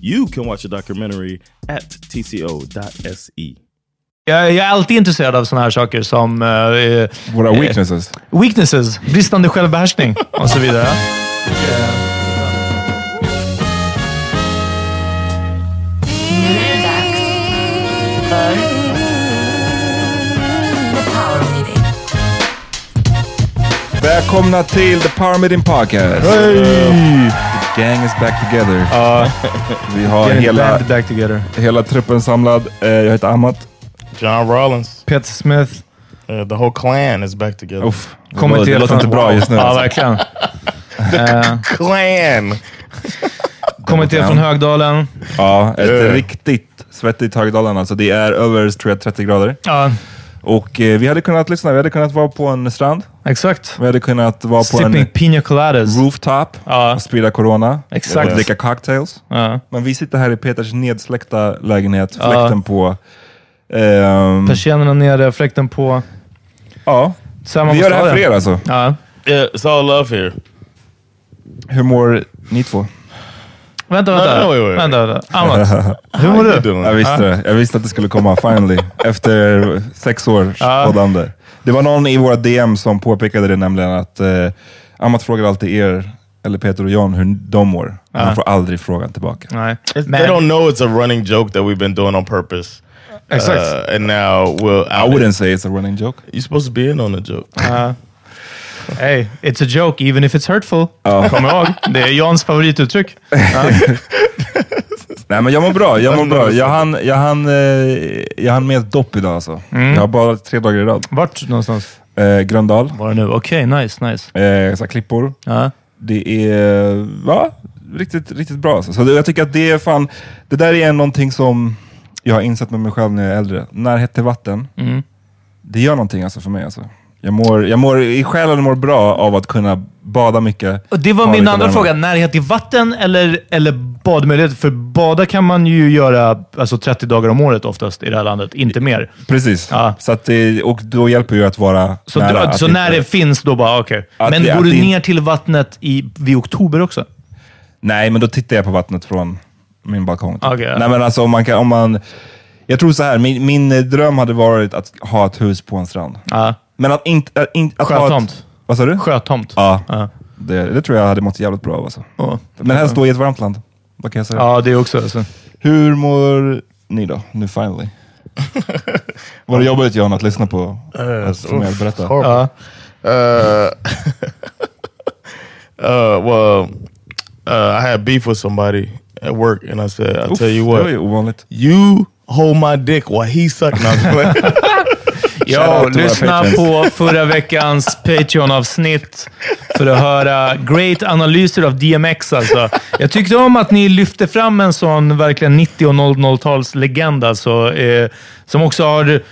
You can watch the documentary at tco.se. Jag, jag är alltid intresserad av sådana här saker som... Uh, Våra weaknesses. weaknesses, bristande självbehärskning och så vidare. Välkomna till The Power Meeting Podcast! The gang is back together. Vi har hela, band back together. hela truppen samlad. Eh, Jag heter Amat. John Rollins. Peter Smith. Uh, the whole clan is back together. Uff, det, det låter inte bra just nu. Ja, alltså. verkligen. Eh, Clan! Kommer till från Högdalen. Ja, ett Yeah. riktigt svettigt Högdalen. Alltså det är över tror jag, 30 grader. Ja, Och eh, vi hade kunnat lyssna. Vi hade kunnat vara på en strand. Exakt. Vi hade kunnat vara på Sipping en pina coladas. rooftop Ja. och sprida corona. Exakt. Och dricka cocktails. Ja. Men vi sitter här i Peters nedsläckta lägenhet. Ja. Fläkten på. Ehm, Persiennerna nere, fläkten på. ja, vi gör det här för er alltså. Ja. Yeah, it's all love here. Hur mår ni två? Vänta, vänta. No, no, wait, wait, wait. Vänta, vänta. Amat, hur mår du? Jag visste det. Jag visste att det skulle komma finally. efter sex års Ja. poddande. Det var någon i våra DM som påpekade det nämligen att eh, Amat frågar alltid er, eller Peter och John, hur de mår. Men Han får aldrig frågan tillbaka. Nej. They Men, don't know it's a running joke that we've been doing on purpose. exakt. Uh, and now we'll. I wouldn't say it's a running joke. You're supposed to be in on the joke. Ja. Hey, it's a joke even if it's hurtful. Kom ihåg, det är Jans favorituttryck. Nej men jag mår bra, jag mår bra. Jag hann, jag hann, eh, jag hann med ett dopp idag alltså. Mm. Jag har badat tre dagar i rad. Vart någonstans Eh, Gröndal, var det nu? Okej, nice, nice. eh, så här klippor. Ja. Det är va? Riktigt, riktigt bra. Alltså. Så det, jag tycker att det är fan, det där är någonting som jag har insett med mig själv när jag är äldre. Närhet till vatten, Mm. det gör någonting alltså för mig. Alltså. Jag mår, jag mår, I själen mår bra av att kunna bada mycket. Och det var ha min lite andra värme. fråga. Närhet till vatten eller, eller badmöjligheter? För bada kan man ju göra alltså 30 dagar om året oftast i det här landet, inte mer. Precis. Ja. Så att och då hjälper ju att vara Så, nära. du, att så när det finns, då bara okej. Att Men det- går du det- ner till vattnet i, vid oktober också? Nej, men då tittar jag på vattnet från min balkong. ja. Nej, men alltså om man kan... Om man, jag tror så här, min, min dröm hade varit att ha ett hus på en strand. Ja. Men att inte... Att, inte att ha Sjötomt. ett, vad sa du? Sjötomt. Ja, Ja. det, det tror jag hade mått jävligt bra av. Alltså. Ja. Men helst då i ett varmt land. Vad kan jag säga? Ja, det också. Alltså. Hur mår ni då, nu finally? Var det jobbigt John att lyssna på? Uh, att berätta? Uh, uh, well, uh, I had beef with somebody at work, and I said, "I'll Uff, tell you Det what, var ju ovanligt. you hold my dick while he sucking." No, I'm just playing. Ja, lyssna på förra veckans Patreon-avsnitt för att höra great analyser av DMX. Alltså. Jag tyckte om att ni lyfte fram en sån verkligen 90 och 00-tals legend alltså, eh, som också har...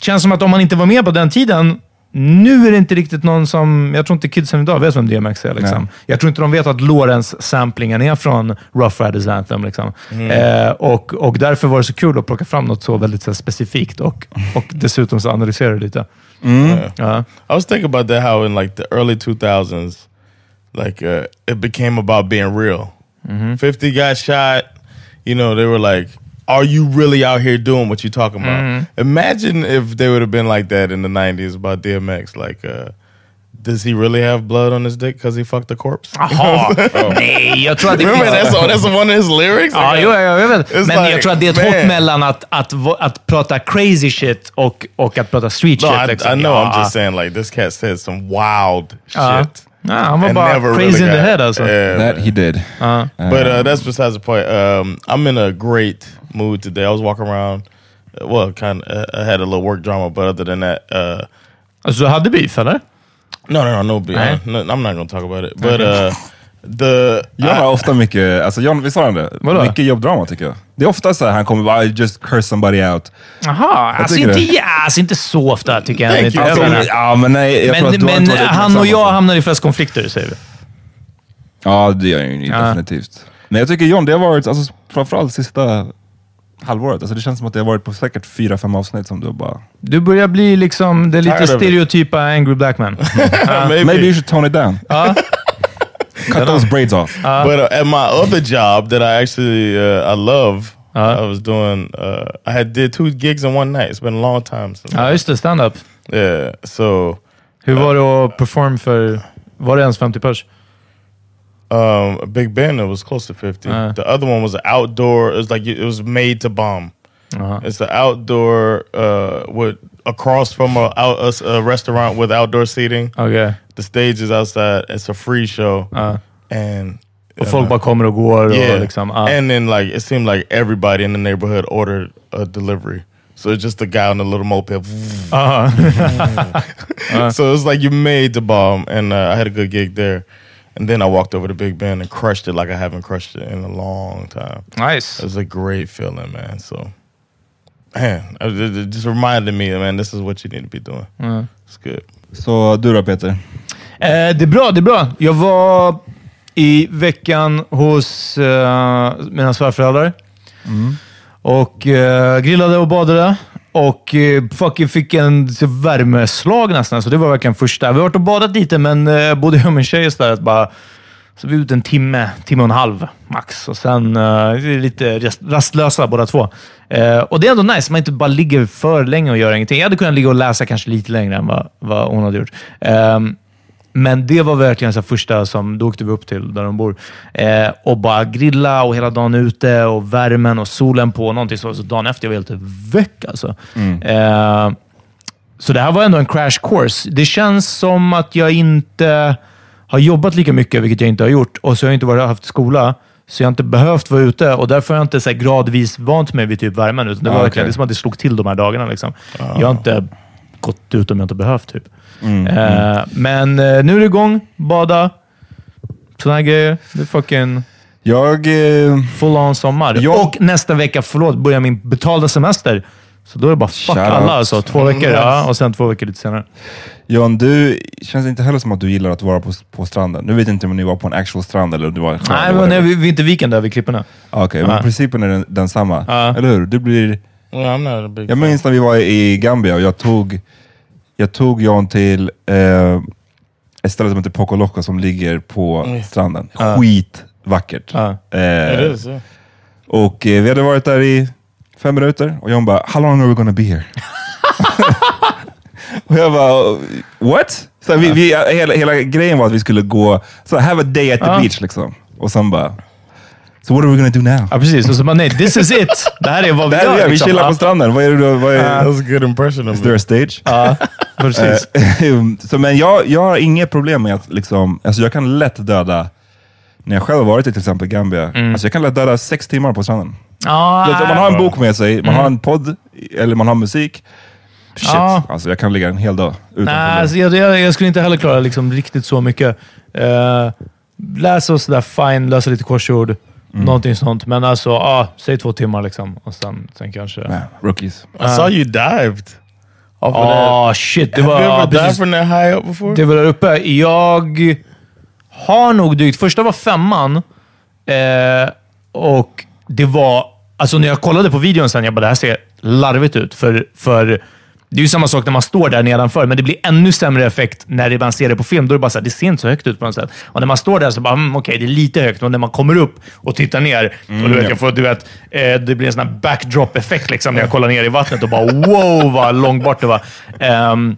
Känns som att om man inte var med på den tiden, nu är det inte riktigt någon som... Jag tror inte kidsen idag vet vem DMX är. Liksom. Jag tror inte de vet att Lawrence-samplingen är från Rough Riders Anthem. Liksom. Eh, och, och därför var det så kul att plocka fram något så väldigt så här, specifikt och, och dessutom så analysera det lite. Ja. I was thinking about that how in like the early 2000s, like uh, it became about being real. 50 got shot, you know, they were like, are you really out here doing what you're talking about? Imagine if they would have been like that in the 90s about DMX. Like, uh, does he really have blood on his dick because he fucked a corpse? Jaha! Nej, jag tror att det Remember finns... that's, that's one of his lyrics? Ja, Like, jo, jag, jag vet. It's Men like, jag tror att det är ett hopp man. mellan att, att, att, att prata crazy shit och, och att prata street No, shit. I, liksom. I know. Ja. I'm just saying, like, this cat said some wild Ja. shit. Ja, han var and bara never crazy really in the got- head alltså. Yeah, That man. he did. But uh, that's besides the point. Um, I'm in a great mood today. I was walking around. uh, Well, kind of. Uh, I had a little work drama, but other than that, uh, Alltså, du hade beef, eller? no, no, no, no, be- Right. no, I'm not gonna talk about it. But uh, the John har ofta mycket, alltså John, visst har han det? Vadå? Mycket jobbdrama tycker jag. Det är ofta så här, han kommer bara, I just curse somebody out. Jaha, alltså tycker inte, det. ja, alltså inte så ofta tycker jag. Thank you. Alltså, Jag menar- ja, men nej, jag tror men att du har men inte varit han och uppmärksam, jag alltså. hamnar i flest konflikter, säger vi. Ja, det gör han ju Ja. definitivt. Men jag tycker John, det har varit, alltså, framförallt sista halvåret, alltså, det känns som att det har varit på säkert fyra, fem avsnitt som du bara... Du börjar bli liksom det lite stereotypa angry black man. maybe. Maybe you should tone it down. Cut those braids off. but uh, at my other job that I actually uh, I love. I was doing. Uh, I had did two gigs in one night. It's been a long time. Ja, just det. Stand-up. yeah. So Hur var det att perform för... Var det ens 50 pers? Um, Big Ben, it was close to fifty. Uh. the other one was an outdoor. It was like it was made to bomb. Jaha. It's the outdoor uh, with across from a, out, a, a restaurant with outdoor seating. Okej. The stage is outside. It's a free show, Ja. and Och folk bara kommer och går och yeah, liksom... ja. and then like it seemed like everybody in the neighborhood ordered a delivery. So it's just the guy on the little moped. Aha. so it's like you made the bomb, and uh, I had a good gig there. And then I walked over to Big Ben and crushed it like I haven't crushed it in a long time. Nice. It was a great feeling, man. So, man, it, just reminded me, man, this is what you need to be doing. It's good. Så du då Peter? Eh, det är bra, det är bra. Jag var i veckan hos eh, mina svärföräldrar och eh, grillade och badade. Och eh, fucking fick en värmeslag nästan, så det var verkligen första. Vi har varit och badat lite, men eh, både jag och min tjej istället bara... Så vi var ute en timme, timme och en halv max. Och sen uh, är vi lite rastlösa båda två. Uh, och det är ändå nice, man inte bara ligger för länge och gör ingenting. Jag hade kunnat ligga och läsa kanske lite längre än vad, vad hon hade gjort. Ehm, men det var verkligen så första som, då åkte vi upp till där de bor. Eh, och bara grilla och hela dagen ute och värmen och solen på. Någonting så, så dagen efter, jag var helt väck alltså. Eh, så det här var ändå en crash course. Det känns som att jag inte har jobbat lika mycket, vilket jag inte har gjort, och så har jag inte varit, haft skola. Så jag har inte behövt vara ute och därför har jag inte så gradvis vant mig vid typ värmen. Utan det var Ah, verkligen det som att det slog till de här dagarna. Liksom. Jag har inte gått ut om jag inte behövt. Typ. Eh, Men eh, nu är det igång. Bada. Sådana grejer. Det är fucking Jag... Eh, full on sommar. Jag- Och nästa vecka, förlåt, börjar min betalda semester. Så då är det bara fuck alla alltså. Två veckor, ja, och sen två veckor lite senare. John, du känns inte heller som att du gillar att vara på, på stranden. Nu vet jag inte om ni var på en actual strand eller om du var Nej, men nej, vi, vi är inte viken där vid klipporna. Okej, men principen är den, densamma. Ja. Eller hur? Du blir... Yeah, Jag minns när vi var i Gambia och jag tog, jag tog John till eh, ett ställe som heter Poco Loco som ligger på stranden. Skitvackert. Ja. Eh, It is, yeah. och eh, vi hade varit där i fem minuter och John bara, how long are we gonna be here? och jag bara, what? Så vi, vi, hela, hela grejen var att vi skulle gå, så have a day at the Ja. beach liksom. Och sen bara, so what are we gonna do now? Ja, precis. Och så bara, nej, this is it! Det här är vad vi gör. är vi, liksom. chillar på stranden. Vad är det du, vad är, That was a good impression of is there a stage? Ja, precis. Eh, så, men jag, jag har inget problem med att liksom, alltså jag kan lätt döda, när jag själv har varit i till exempel Gambia, alltså jag kan lätt döda sex timmar på stranden. Vet, om man har en bok med sig, man har en podd, eller man har musik. Shit, Ja. alltså jag kan ligga en hel dag utan Nej, problem. alltså, jag, jag, jag skulle inte heller klara liksom, riktigt så mycket. Uh, läsa och sådär, fine. Läsa lite korsord. Mm. Någonting sånt. Men alltså, ah, säg två timmar liksom. Och sen, sen kanske... Nej, rookies. I saw you dived. Ah, shit. Det Have var, you ja, ever dived from that high up before? det var där uppe. Jag har nog dykt... Första var femman. Eh, och det var... Alltså när jag kollade på videon sen, jag bara, det här ser larvigt ut. För, för det är ju samma sak när man står där nedanför, men det blir ännu sämre effekt när man ser det på film. Då är det bara så här, det ser inte så högt ut på något sätt. Och när man står där så bara, mm, okej, det är lite högt. Och när man kommer upp och tittar ner, och du vet, jag får, du vet, eh, det blir en sån här backdrop-effekt liksom, när jag kollar ner i vattnet och bara wow, vad långt bort det var. Ehm,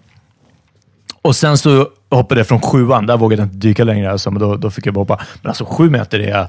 och sen så hoppade jag från sjuan. Där vågade jag inte dyka längre, alltså, men då, då fick jag bara hoppa. Men alltså sju meter är...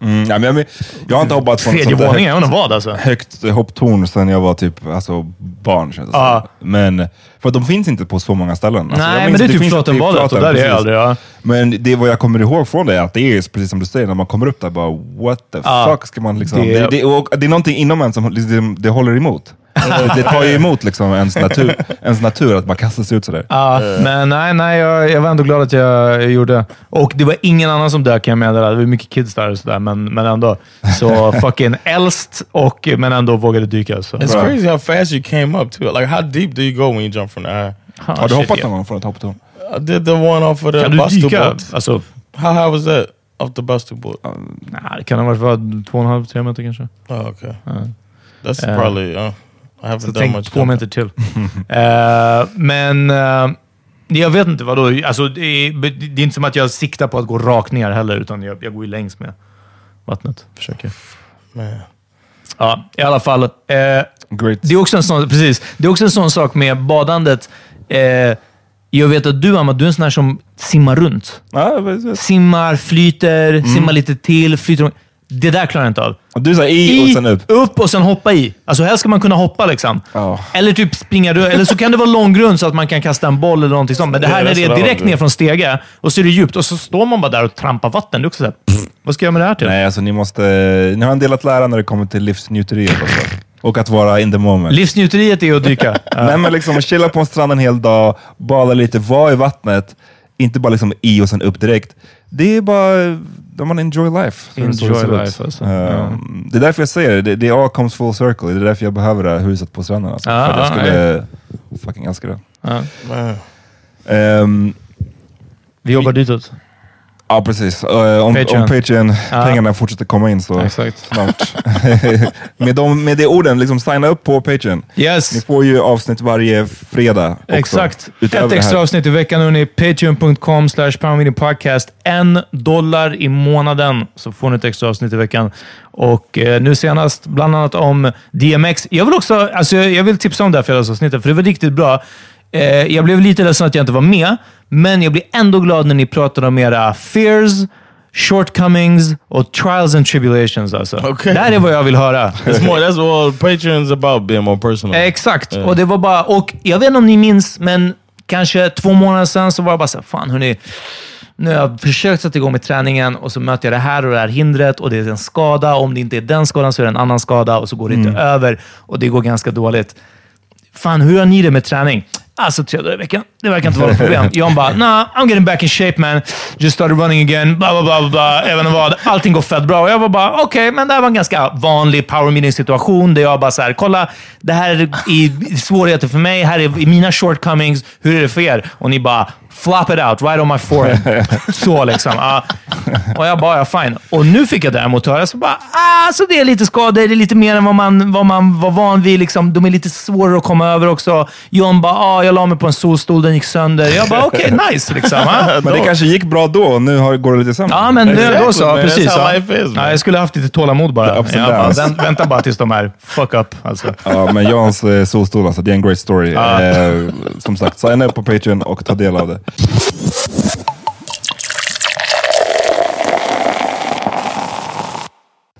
Mm, ja, men jag, jag har inte hoppat från Tredje våningen, jag inte vad alltså. högt hopptorn sedan jag var typ alltså, barn. Känns det som. Men, för de finns inte på så många ställen. Alltså, Nej, men det är typ Flatenbadet och Flaten, där är jag precis. aldrig. Ja. Men det vad jag kommer ihåg från det är att det är precis som du säger, när man kommer upp där bara what the Ja. fuck ska man liksom... Det- Det, det, och det är någonting inom en som liksom, det håller emot. det, tar ju emot liksom ens, natur, ens natur att bara kasta sig ut sådär. Ja, men nej, nej jag, jag var ändå glad att jag gjorde. Och det var ingen annan som dök kan jag meddela. Det var mycket kids där och sådär, men, men ändå. Så fucking äldst, och, men ändå vågade dyka. Så. It's crazy how fast you came up too. Like how deep do you go when you jump from the? Ah, Har du hoppat någon gång från ett hopptorn? I did the one off of the Kan du Buster dyka? board. Alltså, How high was that? Off the Buster board? nah, det kan ha varit två och en halv, tre meter kanske. Oh, okay. That's Uh, probably. Uh, Så done tänk much. två jumping. meter till. Eh, men eh, jag vet inte vad då. Alltså, det, är, det är inte som att jag siktar på att gå rakt ner heller, utan jag, jag går ju längs med vattnet. Försöker. Man. Ja, i alla fall. Great. det, är också en sån, precis, det är också en sån sak med badandet. Jag vet att du, Amma, du är en sån här som simmar runt. Precis. Simmar, flyter, simmar lite till, flyter. om- Det där klarar jag inte av. Och du sa i, och sen upp. upp och sen hoppa i. Alltså helst ska man kunna hoppa liksom. Ja. Eller typ springa. Eller så kan det vara långgrund så att man kan kasta en boll eller någonting sånt. Men det här när det är direkt ner från stege och så är det djupt och så står man bara där och trampar vatten. Är också såhär, vad ska jag med det här till? Nej, alltså ni måste... Ni har en del att lära när det kommer till livsnjuteriet också. Och att vara in the moment. Livsnjuteriet är att dyka. Nej, men liksom chilla på en strand en hel dag, bada lite, vara i vattnet. Inte bara liksom i och sen upp direkt. Det är bara... Där man enjoy life. Enjoy life, alltså. Ehm, Ja. Det är därför jag säger det. det. Det all comes full circle. Det är därför jag behöver det här huset på stranden. Alltså. Ja, för att jag ja, skulle fucking älska det. Ja. Man. Ehm, Vi jobbar ditåt. Ja, precis. Uh, om Patreon. om Patreon, Ja. pengarna fortsätter komma in så Exakt. snart. med, de, med de orden, liksom signa upp på Patreon. Ni Yes! får ju avsnitt varje fredag också. Exakt. Ett extra avsnitt i veckan hörni. Patreon.com slash podcast. En dollar i månaden så får ni ett extra avsnitt i veckan. Och eh, nu senast bland annat om DMX. Jag vill också alltså, jag vill tipsa om det här fredagsavsnittet, för det var riktigt bra. Eh, jag blev lite ledsen att jag inte var med, men jag blir ändå glad när ni pratar om era fears, shortcomings och trials and tribulations. Alltså. Okej. Det här är vad jag vill höra. It's more. That's well. Patreon's about being more personal. Exakt. Och det var bara... Och jag vet inte om ni minns, men kanske två månader sedan så var det bara så här, fan hörni, nu har jag försökt sätta igång med träningen och så möter jag det här och det här hindret och det är en skada. Om det inte är den skadan så är det en annan skada och så går det inte över och det går ganska dåligt. Fan, hur har ni det med träning? Alltså tre dagar i veckan. Det verkar inte vara något problem. John bara, nah, I'm getting back in shape man. Just started running again. Bla, bla, bla, bla, Även Jag vet inte vad. Allting går fett bra. Och jag var bara, okej, okay, men det här var en ganska vanlig power meeting situation där jag bara så här, kolla, det här är svårigheter för mig. Här är mina shortcomings. Hur är det för er? Och ni bara, flop it out right on my forehead. så liksom. Uh, och jag bara, ja fine. Och nu fick jag däremot höra, så bara, ah, så det är lite skador. Det är lite mer än vad man, vad man var van vid. Liksom. De är lite svårare att komma över också. John bara, ah, jag la mig på en solstol, den gick sönder. Jag bara, okej, okay, nice. Liksom, uh. men det kanske gick bra då, nu har, går det lite sämre. Ja, men exactly, då så. Precis. Ja. ja, jag skulle haft lite tålamod bara. Jag bara vänta bara tills de är fuck up. Alltså. Ja, men Jans eh, solstol, alltså, det är en great story. Eh, som sagt, signa upp på Patreon och ta del av det.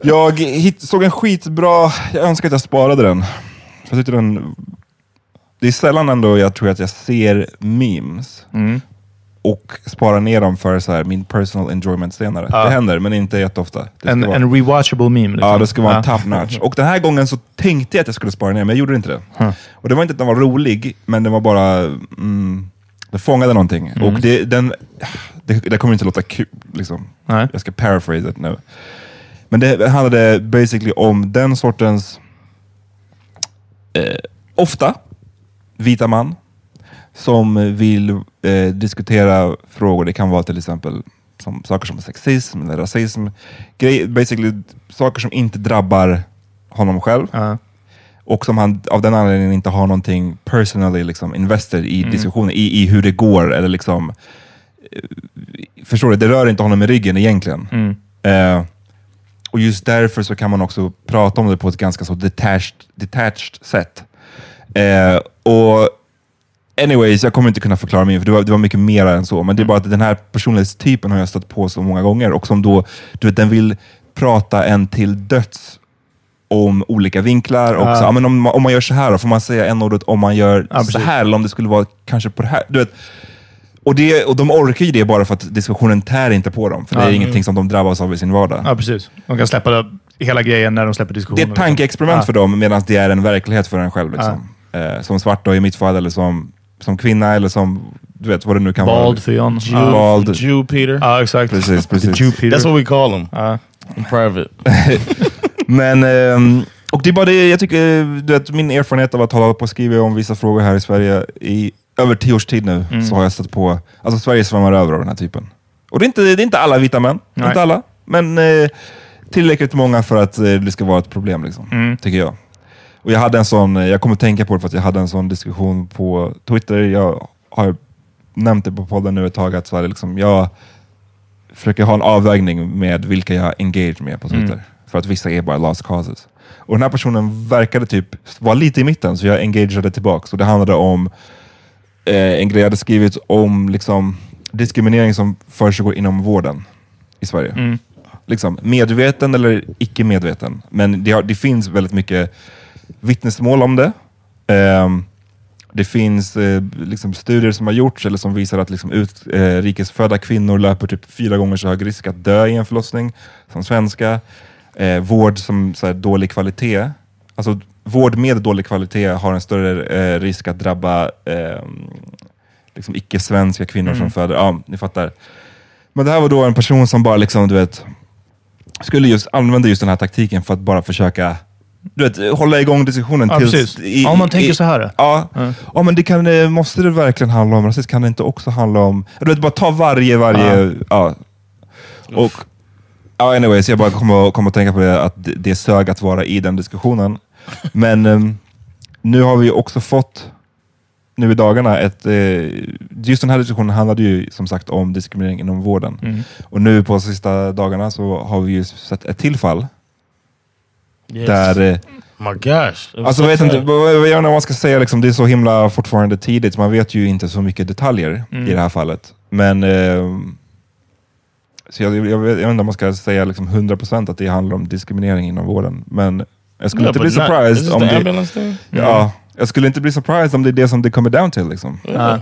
Jag hit, såg en skitbra, jag önskar att jag sparade den. Jag tyckte den, det är sällan ändå jag tror att jag ser memes mm. och sparar ner dem för så här, min personal enjoyment senare. Ja. Det händer, men inte jätteofta. Det en, vara, en rewatchable meme? Liksom. Ja, det ska vara ja. en top notch. Och den här gången så tänkte jag att jag skulle spara ner, men jag gjorde inte det. Huh. Och det var inte att den var rolig, men den var bara... Mm, det fångade någonting. Mm. Och det, den, det, det kommer inte låta kul. Liksom. Nej. Jag ska paraphrase it nu. Men det handlade basically om den sortens, eh, ofta, vita man som vill eh, diskutera frågor. Det kan vara till exempel som, saker som sexism eller rasism. Grej, basically saker som inte drabbar honom själv. Uh. Och som han av den anledningen inte har någonting personally liksom, invested i mm. diskussionen, i, i hur det går. Eller liksom, eh, förstår du? Det rör inte honom i ryggen egentligen. Mm. Eh, och just därför så kan man också prata om det på ett ganska så detached, detached sätt. Eh, och Anyways, jag kommer inte kunna förklara mer, för det var, det var mycket mer än så. Men det är bara att den här personlighetstypen har jag stött på så många gånger och som då, du vet, den vill prata en till döds om olika vinklar. Och Ja. så, ja, men om, man- om man gör så här, då får man säga en ordet om man gör Ja, så här, eller om det skulle vara kanske på det här. Du vet, och, det, och de orkar ju det bara för att diskussionen tär inte på dem, för det är Ja. ingenting som de drabbas av i sin vardag. Ja, precis. De kan släppa det, hela grejen när de släpper Det diskussionen. är ett tankeexperiment liksom. för dem, medan det är en verklighet för en själv. Liksom. Eh, som svart då i mitt fall, eller som, som kvinna, eller som, du vet vad det nu kan Bald vara. för John. Jew, Ja. Bald. Jew Peter. Ja, exakt. Precis, precis. Jew Peter. That's what we call him Ja. in private. Men, ehm, och det är bara det, jag tycker, du vet, min erfarenhet av att hålla på och skriva om vissa frågor här i Sverige i över tio års tid nu, Mm. så har jag stött på, alltså Sverige svämmar över av den här typen. Och det är inte, det är inte alla vita män, Nej. inte alla, men eh, tillräckligt många för att eh, det ska vara ett problem, liksom, Mm. tycker jag. Och jag hade en sån, jag kommer tänka på det för att jag hade en sån diskussion på Twitter, jag har nämnt det på podden nu ett tag, att så här, liksom, jag försöker ha en avvägning med vilka jag engage med på Twitter. Mm. För att vissa är bara lost causes. Och den här personen verkade typ vara lite i mitten, så jag engagerade tillbaka. Och det handlade om eh, en grej jag hade skrivit om liksom, diskriminering som försiggår inom vården i Sverige. Mm. Liksom, medveten eller icke medveten. Men det, har, det finns väldigt mycket vittnesmål om det. Ehm, det finns eh, liksom studier som har gjorts eller som visar att liksom utrikesfödda kvinnor löper typ fyra gånger så hög risk att dö i en förlossning som svenska. Eh, vård som så här, dålig kvalitet. Alltså vård med dålig kvalitet har en större eh, risk att drabba eh, liksom icke-svenska kvinnor som föder. Ja, ni fattar. Men det här var då en person som bara liksom, du vet, skulle just använda just den här taktiken för att bara försöka du vet, hålla igång diskussionen. Ja, tills- precis. Ja, om man tänker så här. Ja, Ja. ja. men det kan, eh, måste det verkligen handla om rasism? Kan det inte också handla om... Du vet, bara ta varje, varje... Ja. Och, ja, anyways, jag bara kommer kom att tänka på det, att det, det sög att vara i den diskussionen. Men ehm, nu har vi också fått, nu i dagarna, ett... Eh, just den här diskussionen handlade ju som sagt om diskriminering inom vården. Mm. Och nu på sista dagarna så har vi ju sett ett till fall Yes. där eh, My gosh. Alltså jag vet inte, vad- jag man ska säga, liksom, det är så himla fortfarande tidigt, man vet ju inte så mycket detaljer Mm. i det här fallet. Men ehm, så jag, jag, vet, jag vet inte om man ska säga liksom 100% att det handlar om diskriminering inom vården. Men jag skulle Yeah, inte bli surprised om det... Ja, jag skulle inte bli surprised om det är det som det kommer down till. Liksom. Yeah.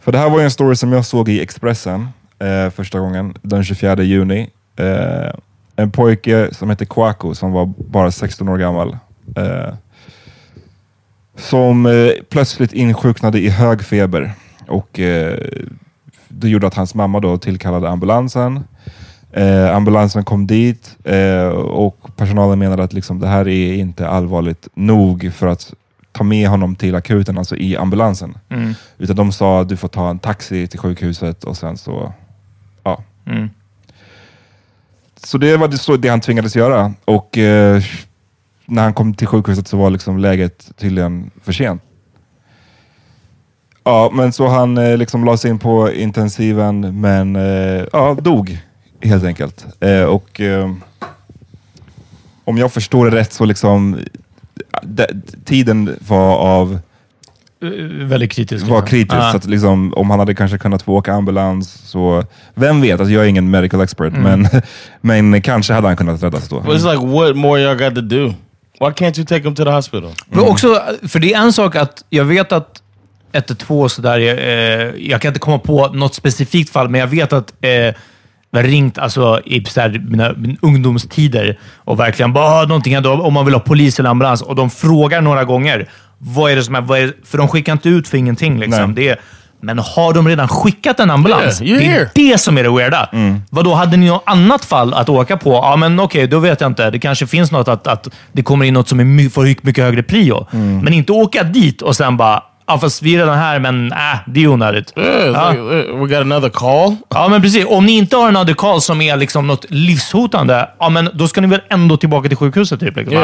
För det här var ju en story som jag såg i Expressen eh, första gången, den 24 juni. Eh, en pojke som heter Kwaku, som var bara 16 år gammal, eh, som eh, plötsligt insjuknade i hög feber. Och eh, det gjorde att hans mamma då tillkallade ambulansen. Eh, ambulansen kom dit eh, och personalen menade att liksom, det här är inte allvarligt nog för att ta med honom till akuten, alltså i ambulansen. Mm. Utan de sa att du får ta en taxi till sjukhuset och sen så, ja. Mm. Så det var det, så det han tvingades göra. Och eh, när han kom till sjukhuset så var liksom läget tydligen för sent. Ja, men så han eh, liksom lades in på intensiven, men eh, ja, dog helt enkelt. Eh, och eh, om jag förstår det rätt så liksom eh, de, tiden var av Väldigt kritisk. var kritisk. Ja. Så att liksom, om han hade kanske kunnat få åka ambulans, så vem vet? Alltså jag är ingen medical expert, Mm. men, men kanske hade han kunnat räddas då. But it's like, what more y'all got to do? Why can't you take him to the hospital? Men också, för det är en sak att jag vet att 112 sådär, eh, jag kan inte komma på något specifikt fall, men jag vet att eh, jag har ringt alltså, i här, mina, mina ungdomstider och verkligen bara "Ah, någonting händer, om man vill ha polis eller ambulans. Och de frågar några gånger, vad är det som är, vad är, för de skickar inte ut för ingenting. Liksom. Det är, men har de redan skickat en ambulans? Yeah, det är det som är det weirda. Mm. Vadå, hade ni något annat fall att åka på? Ja, men okej, då vet jag inte. Det kanske finns något att, att det kommer in något som är får mycket högre prio. Mm. Men inte åka dit och sen bara, ja fast vi är redan här, men äh, det är onödigt. Yeah, Ja. like, we got another call? Ja, men precis. Om ni inte har en adekal som är liksom något livshotande, ja, men då ska ni väl ändå tillbaka till sjukhuset? Typ, liksom.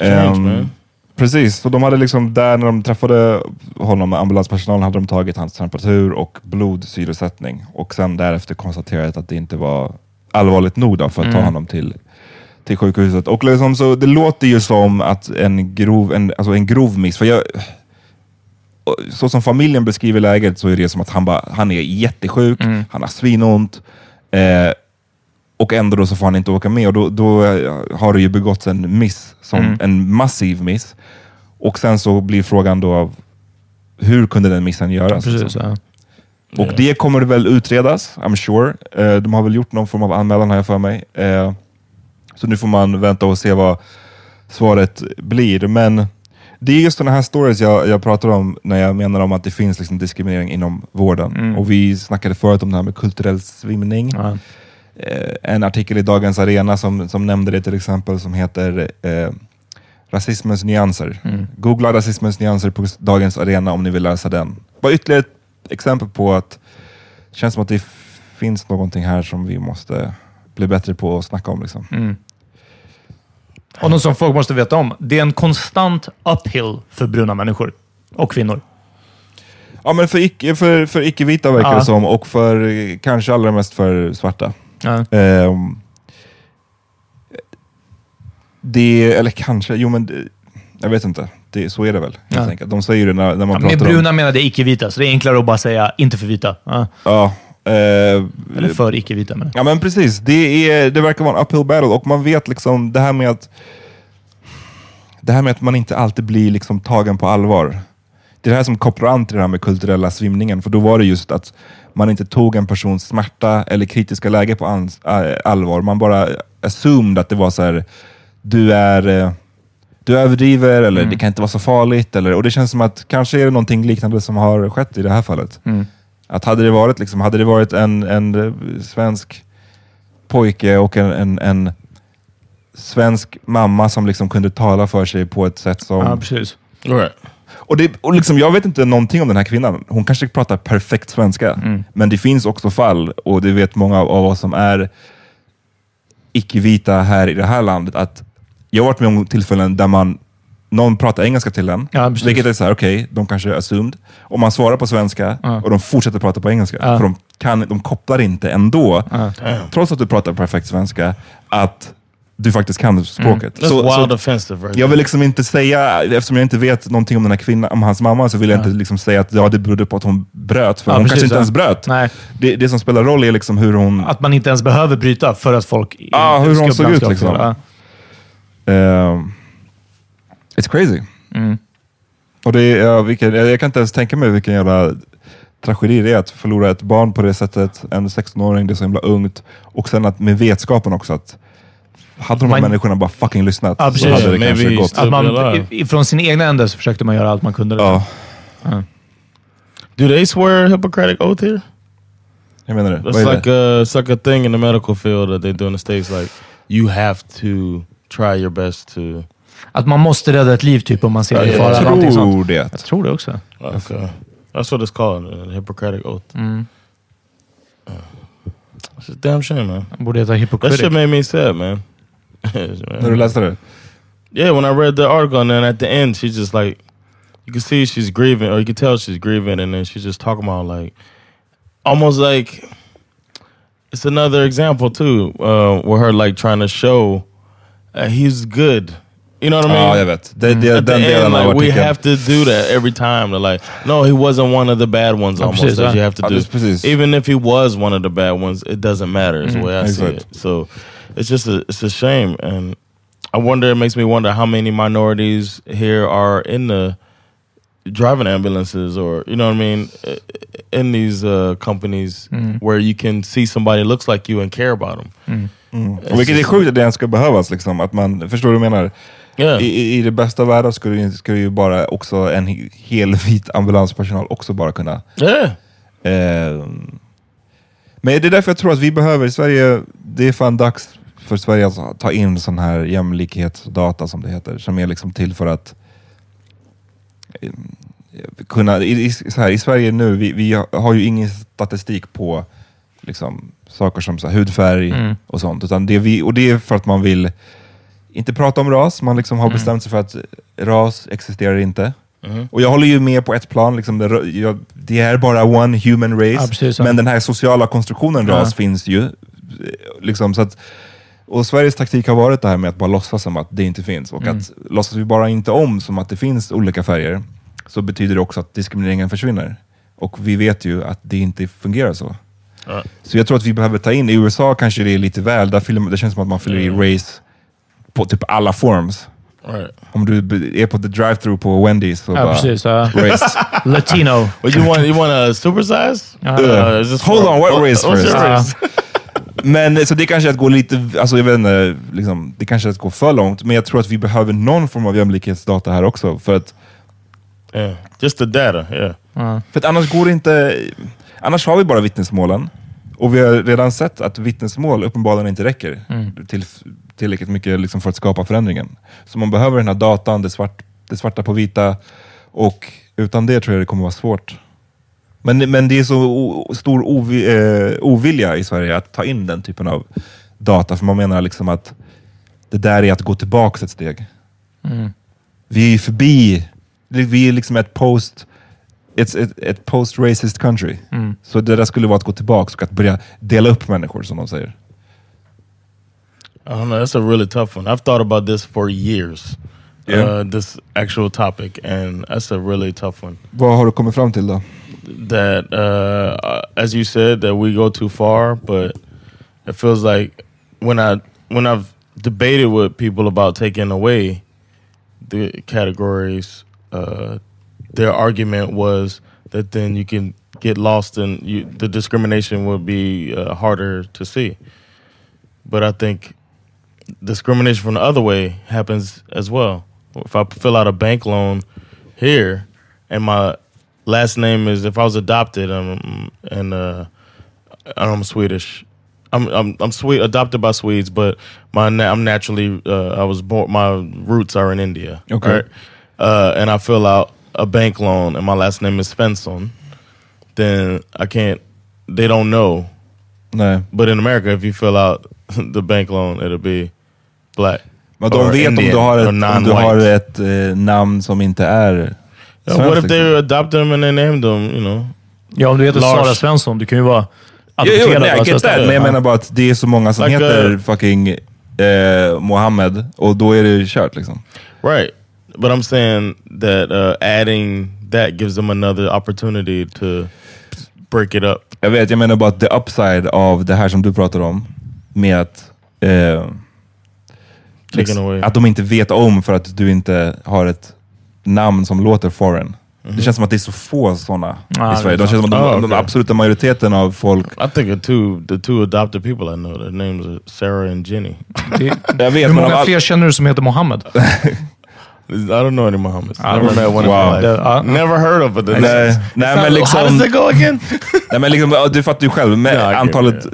Yeah. Man. Precis, så de hade liksom där när de träffade honom, ambulanspersonalen, hade de tagit hans temperatur och blodsyresättning. Och sen därefter konstaterat att det inte var allvarligt nog då för att ta honom till, till sjukhuset. Och liksom så, det låter ju som att en grov, en, alltså en grov miss, för jag, så som familjen beskriver läget så är det som att han, bara, han är jättesjuk, han har svinont, eh, och ändå då så får han inte åka med och då, då eh, har det ju begåtts en miss, som, en massiv miss. Och sen så blir frågan då av hur kunde den missen göras? Precis, liksom? ja. Och det kommer väl utredas, I'm sure. Eh, de har väl gjort någon form av anmälan har jag för mig. Eh, så nu får man vänta och se vad svaret blir. Men det är just sådana här stories jag, jag pratar om när jag menar om att det finns liksom diskriminering inom vården. Och vi snackade förut om det här med kulturell svimning. Ja. Eh, en artikel i Dagens Arena som, som nämnde det till exempel, som heter eh, Rasismens nyanser. Googla rasismens nyanser på Dagens Arena om ni vill läsa den. Bara ytterligare ett exempel på att det känns som att det finns någonting här som vi måste bli bättre på att snacka om. Liksom. Och något som folk måste veta om. Det är en konstant uphill för bruna människor. Och kvinnor. Ja, men för, icke, för, för icke-vita verkar det som och för kanske allra mest för svarta. Ja. Ehm, det, eller kanske, jo men det, jag vet inte. Det, så är det väl helt Ja. enkelt. De säger det när, när man Ja, med pratar bruna om... det icke-vita, så det är enklare att bara säga inte för vita. Ja. Ja, eh, Eller för icke-vita. menar. Ja men precis, det, är, det verkar vara en uphill battle och man vet liksom det här med att det här med att man inte alltid blir liksom tagen på allvar. Det är det här som kopplar an till det här med kulturella svimningen, för då var det just att man inte tog en persons smärta eller kritiska läge på ans- allvar. Man bara assumed att det var så här, du är eh, du överdriver eller det kan inte vara så farligt. Eller, och det känns som att kanske är det någonting liknande som har skett i det här fallet. Att hade det varit, liksom, hade det varit en, en svensk pojke och en, en, en svensk mamma som liksom kunde tala för sig på ett sätt som... Ja, precis. Right. Och, det, och liksom, jag vet inte någonting om den här kvinnan. Hon kanske pratar perfekt svenska. Men det finns också fall, och det vet många av oss som är icke-vita här i det här landet, att jag har varit med om tillfällen där man någon pratar engelska till en, Ja, precis. vilket är så här, okej, de kanske är assumed. Och man svarar på svenska och de fortsätter prata på engelska. Ja. För de, kan, de kopplar inte ändå, trots att du pratar perfekt svenska, att du faktiskt kan språket. That's Så- så- wild offensive right jag vill liksom inte säga, eftersom jag inte vet någonting om den här kvinnan, om hans mamma, så vill jag inte liksom säga att ja, det berodde på att hon bröt. För Ja, hon precis, kanske inte ja. ens bröt. Nej. Det, det som spelar roll är liksom hur hon... Att man inte ens behöver bryta för att folk Ja, hur hon såg ut, liksom. Ja. ehm, it's crazy. Och det är, ja, vilken, jag, jag kan inte ens tänka mig vilken jävla tragedi det är att förlora ett barn på det sättet. En 16-åring, det är så himla ungt. Och sen att med vetskapen också att hade de här Man- människorna bara fucking lyssnat Ja, så hade det Maybe kanske gått. Att man, i- från sin egna ände så försökte man göra allt man kunde. liksom. Ja, Do they swear Hippocratic oath here? jag menar det. Är like det? a, it's like a thing in the medical field that they do in the States. Like, you have to try your best to... Att man måste rädda ett liv typ om man ser Ja, en ja, fara. jag någonting sånt. tror det. Jag tror det också. Okay. That's what it's called, a Hippocratic oath. Mm. It's a damn shame, man. Borde heta That Hippocratic. shit made me sad, man. När du läste det? Yeah, when I read the article, and then at the end, she's just like, you can see she's grieving, or you can tell she's grieving, and then she's just talking about like, almost like, it's another example too, uh, where her like trying to show uh, he's good. You know what I mean? Ja, jag vet. Det, det, At the den end, delen av like, we artikeln. have to do that every time. To like, no, he wasn't one of the bad ones. Ja, Almost precis, that ja. you have to Ja, do. precis. Even if he was one of the bad ones, it doesn't matter. Is the way I see it. So it's just a it's a shame, and I wonder. It makes me wonder how many minorities here are in the driving ambulances, or you know what I mean, in these uh, companies where you can see somebody looks like you and care about them. Och vilket är sjukt att det ens ska behövas. Liksom, att man, förstår du vad jag menar? Yeah. I, i, I det bästa av världar skulle, skulle ju bara också en he- hel vit ambulanspersonal också bara kunna... Yeah. Eh, men det är därför jag tror att vi behöver, i Sverige, det är fan dags för Sverige att ta in sån här jämlikhetsdata som det heter, som är liksom till för att eh, kunna, i, så här, i Sverige nu, vi, vi har ju ingen statistik på liksom, saker som så här, hudfärg och sånt, utan det vi, och det är för att man vill inte prata om ras, man liksom har bestämt sig för att ras existerar inte. Och jag håller ju med på ett plan, liksom det, jag, det är bara one human race, Ja, men den här sociala konstruktionen Ja. ras finns ju. Eh, Liksom, så att, och Sveriges taktik har varit det här med att bara låtsas som att det inte finns. Och att låtsas vi bara inte om som att det finns olika färger, så betyder det också att diskrimineringen försvinner. Och vi vet ju att det inte fungerar så. Ja. Så jag tror att vi behöver ta in, i USA kanske det är lite väl, där fyller, det känns som att man fyller i race på typ alla forms. Right. Om du är på the drive-through på Wendy's så Ja, bara... precis. Ja. Race. Latino. But you want you want a supersize? Ja. Uh, this Hold on, what race first? Men så det kanske är att gå lite, alltså jag vet inte, liksom, det kanske är att gå för långt, men jag tror att vi behöver någon form av jämlikhetsdata här också. För att, Yeah, just the data. Yeah. för att annars går det inte, annars har vi bara vittnesmålen. Och vi har redan sett att vittnesmål uppenbarligen inte räcker till, tillräckligt mycket liksom för att skapa förändringen. Så man behöver den här datan, det, svart, det svarta på vita, och utan det tror jag det kommer vara svårt. Men, men det är så stor ovi, eh, ovilja i Sverige att ta in den typen av data, för man menar liksom att det där är att gå tillbaka ett steg. Vi är förbi, vi är liksom ett post ett, ett, ett post-racist country. Så det där skulle vara att gå tillbaka och att börja dela upp människor, som de säger. I don't know. That's a really tough one. I've thought about this for years. Yeah. Uh, this actual topic, and that's a really tough one. Vad har du kommit fram till då? That, uh, as you said, that we go too far, but it feels like when I when I've debated with people about taking away the categories, uh, their argument was that then you can get lost and you, the discrimination would be uh, harder to see. But I think discrimination from the other way happens as well. If I fill out a bank loan here and my last name is if I was adopted um, and uh, I'm Swedish. I'm I'm I'm adopted by Swedes, but my na- I'm naturally uh, I was born. My roots are in India. Okay. right? Uh, and I fill out a bank loan, and my last name is Svensson. Then I can't. They don't know. Nej. But in America, if you fill out the bank loan, it'll be black. Men de vet om Indian du har ett, om du har ett eh, namn som inte är Yeah, svenskt, what if liksom. they adopted them and they named them? You know. Ja, om du heter Lars. Sara Svensson, du kan ju vara Jo, jo, adopterad. nej, alltså, men jag menar bara att det är så många som Like, heter uh, fucking eh, Mohammed, och då är det kört liksom. Right. But I'm saying that uh, adding that gives them another opportunity to break it up. Jag vet, jag menar bara att the upside av det här som du pratar om, med att, eh, away. att de inte vet om för att du inte har ett namn som låter foreign. Det känns som att det är så få sådana Ja, i Sverige. det De känns som att de, sant. Ah, den okej. absoluta majoriteten av folk... I think of two, the two adopted people I know. Their names are Sarah and Jenny. Det, Jag vet, hur men många all- fler känner du som heter Mohammed? I don't know any Muhammads. Ah, Never met one wow. in my life. Never heard of it. Nej, nej, men How does liksom, it go again? nej, men liksom, du fattar ju själv. Med okej, antalet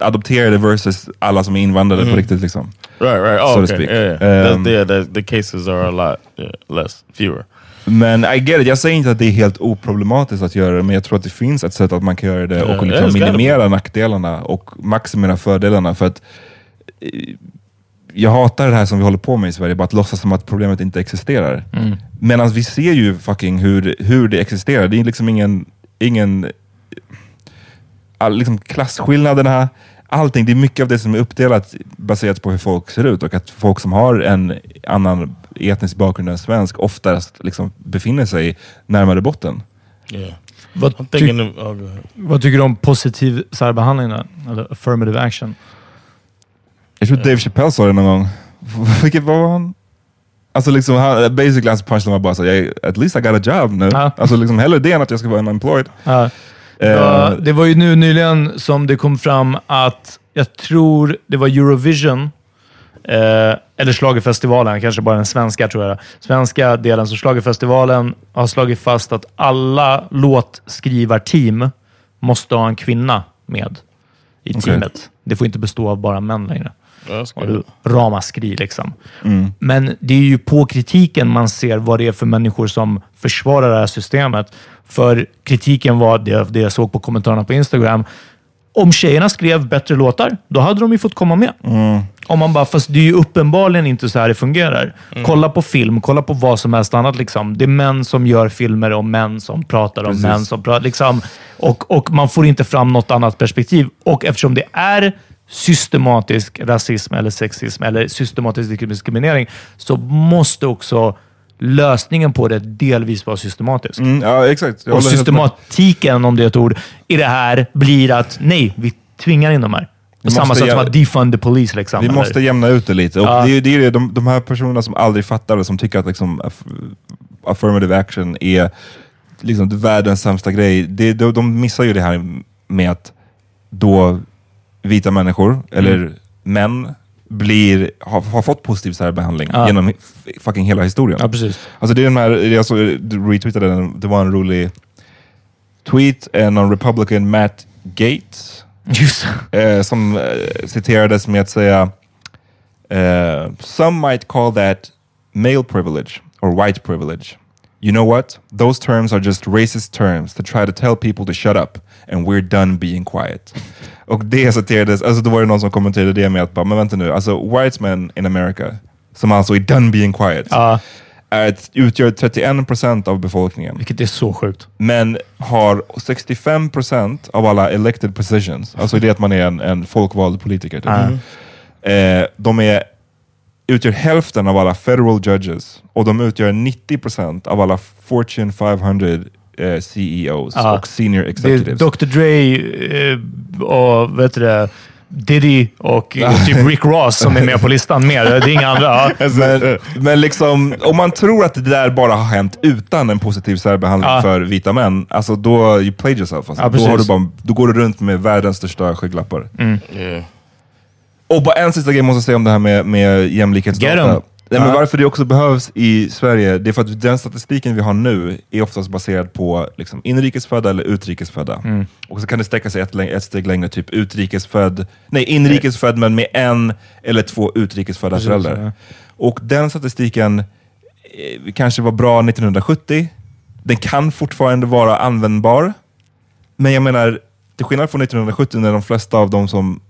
adopterade versus alla som är invandrare på riktigt. Liksom. right, right. So Oh, to okay. Yeah, yeah. Um, yeah, that- the cases are a lot yeah, less, fewer. Men I get it. Jag säger inte att det är helt oproblematiskt att göra det, men jag tror att det finns ett sätt att man kan göra det och liksom minimera nackdelarna och maximera fördelarna. För att eh, jag hatar det här som vi håller på med i Sverige, bara att låtsas som att problemet inte existerar. Medan vi ser ju fucking hur, hur det existerar. Det är liksom ingen, ingen all, liksom klasskillnaderna, allting. Det är mycket av det som är uppdelat baserat på hur folk ser ut och att folk som har en annan etnisk bakgrund än svensk oftast liksom befinner sig närmare botten. Yeah. Vad, ty, of, ahead. vad tycker du om positiv särbehandling? Eller affirmative action? Jag tror Dave Chappelle sa det någon gång. Vilket var han? Alltså liksom, han, basically hans punchline var bara så, "Jag- at least I got a job nu. Ja. Alltså liksom hellre det än att jag ska vara unemployed. Ja. Eh, Ja, det var ju nu nyligen som det kom fram att, jag tror det var Eurovision, eh, eller Schlagerfestivalen, kanske bara den svenska tror jag. Svenska delen, så Schlagerfestivalen har slagit fast att alla låtskrivarteam måste ha en kvinna med i Okej. teamet. Det får inte bestå av bara män längre. Ramaskri liksom. Men det är ju på kritiken man ser vad det är för människor som försvarar det här systemet. För kritiken var, det, det jag såg på kommentarerna på Instagram, om tjejerna skrev bättre låtar, då hade de ju fått komma med. Om man bara, fast det är ju uppenbarligen inte så här det fungerar. Kolla på film, kolla på vad som helst annat. Liksom. Det är män som gör filmer och män som pratar om män som pratar. Liksom. Och, och man får inte fram något annat perspektiv. Och eftersom det är systematisk rasism eller sexism eller systematisk diskriminering så måste också lösningen på det delvis vara systematisk. mm, ja, exakt. Jag Och systematiken, om det är ett ord, i det här blir att nej, vi tvingar in de här. På samma sätt som att defund the police. Liksom, Vi eller- måste jämna ut det lite. Ja. det, är- det är de, de här personerna som aldrig fattar det, som tycker att liksom, aff- affirmative action är liksom världens sämsta grej. Det, de, de missar ju det här med att då vita människor, eller Mm. män, blir, har, har fått positiv särbehandling Ja. genom fucking hela historien. Ja, precis. Alltså det är den här, jag såg, du retweetade den, det var en rolig tweet, eh, någon Republican Matt Gates, eh, som eh, citerades med att säga eh, Some might call that male privilege or white privilege. You know what? Those terms are just racist terms to try to tell people to shut up and we're done being quiet. Och det citerades, alltså då var det någon som kommenterade det med att bara, men vänta nu, alltså white men in America, som alltså är done being quiet, Ja, är ett, utgör 31% av befolkningen vilket är så sjukt. men har 65% av alla elected positions, alltså det att man är en, en folkvald politiker. Typ. Eh, de är, utgör hälften av alla federal judges och de utgör 90% av alla Fortune 500 eh, CEOs Ja. och senior executives. Dr Dre eh, och vet du det, Diddy och eh, typ Rick Ross som är med på listan mer. Det är inga andra. Ja. Men, men liksom, om man tror att det där bara har hänt utan en positiv särbehandling Ja. för vita män, alltså då you played yourself. Alltså. Ja, då, har du precis. bara, då går du runt med världens största skygglappar. Yeah. Och bara en sista grej måste jag säga om det här med, med Get jämlikhetsdata. Nej, men varför det också behövs i Sverige, det är för att den statistiken vi har nu är oftast baserad på liksom, inrikesfödda eller utrikesfödda. Mm. Och så kan det sträcka sig ett, ett steg längre, typ utrikesfödd, nej inrikesfödd men med en eller två utrikesfödda Precis, föräldrar. ja. Och den statistiken eh, kanske var bra 1970, den kan fortfarande vara användbar, men jag menar, till skillnad från 1970 när de flesta av de som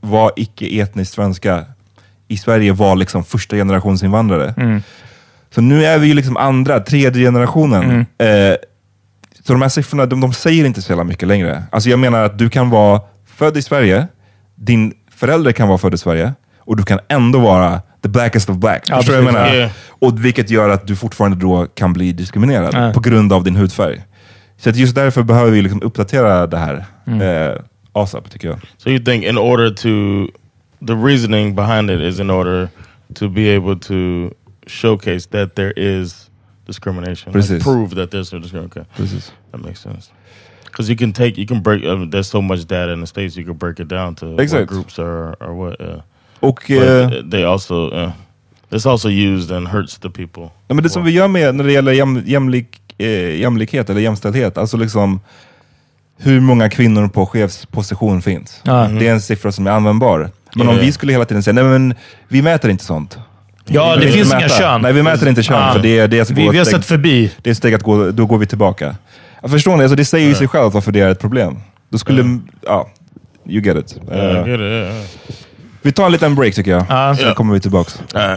var icke-etniskt svenska i Sverige var liksom första generations invandrare. Mm. Så nu är vi ju liksom andra, tredje generationen. Mm. Eh, så de här siffrorna, de, de säger inte så jävla mycket längre. Alltså jag menar att du kan vara född i Sverige, din förälder kan vara född i Sverige, och du kan ändå vara the blackest of black. Ja, Förstår du vad jag menar? Ja. Och vilket gör att du fortfarande då kan bli diskriminerad Ja. på grund av din hudfärg. Så att just därför behöver vi liksom uppdatera det här Mm. eh, ASAP, tycker jag. So you think in order to, the reasoning behind it is in order to be able to showcase that there is discrimination. Precis. Like prove that there's no discrimination. Okay. Precis. That makes sense. Because you can take, you can break. I mean, there's so much data in the states. You can break it down to what Exakt. groups are or what. Yeah. Och But eh, they also, uh, it's also used and hurts the people. ja, men det som vi gör med när det gäller jäm, jämlik, eh, jämlikhet eller jämställdhet, alltså liksom hur många kvinnor på chefsposition finns. Ja. Det är en siffra som är användbar. Men om vi skulle hela tiden säga, nej men vi mäter inte sånt. Ja, Vi det finns inga kön. Nej, vi mäter inte kön, Ja. för det är det som Vi, vi har steg- sett förbi. Det är steg att gå, då går vi tillbaka. Jag förstår ni? Alltså det säger ju sig självt varför det är ett problem. Då skulle, ja, you get it. Yeah, Eh, I get it, yeah, yeah. vi tar en liten break tycker jag, Ja. sen kommer vi tillbaks. All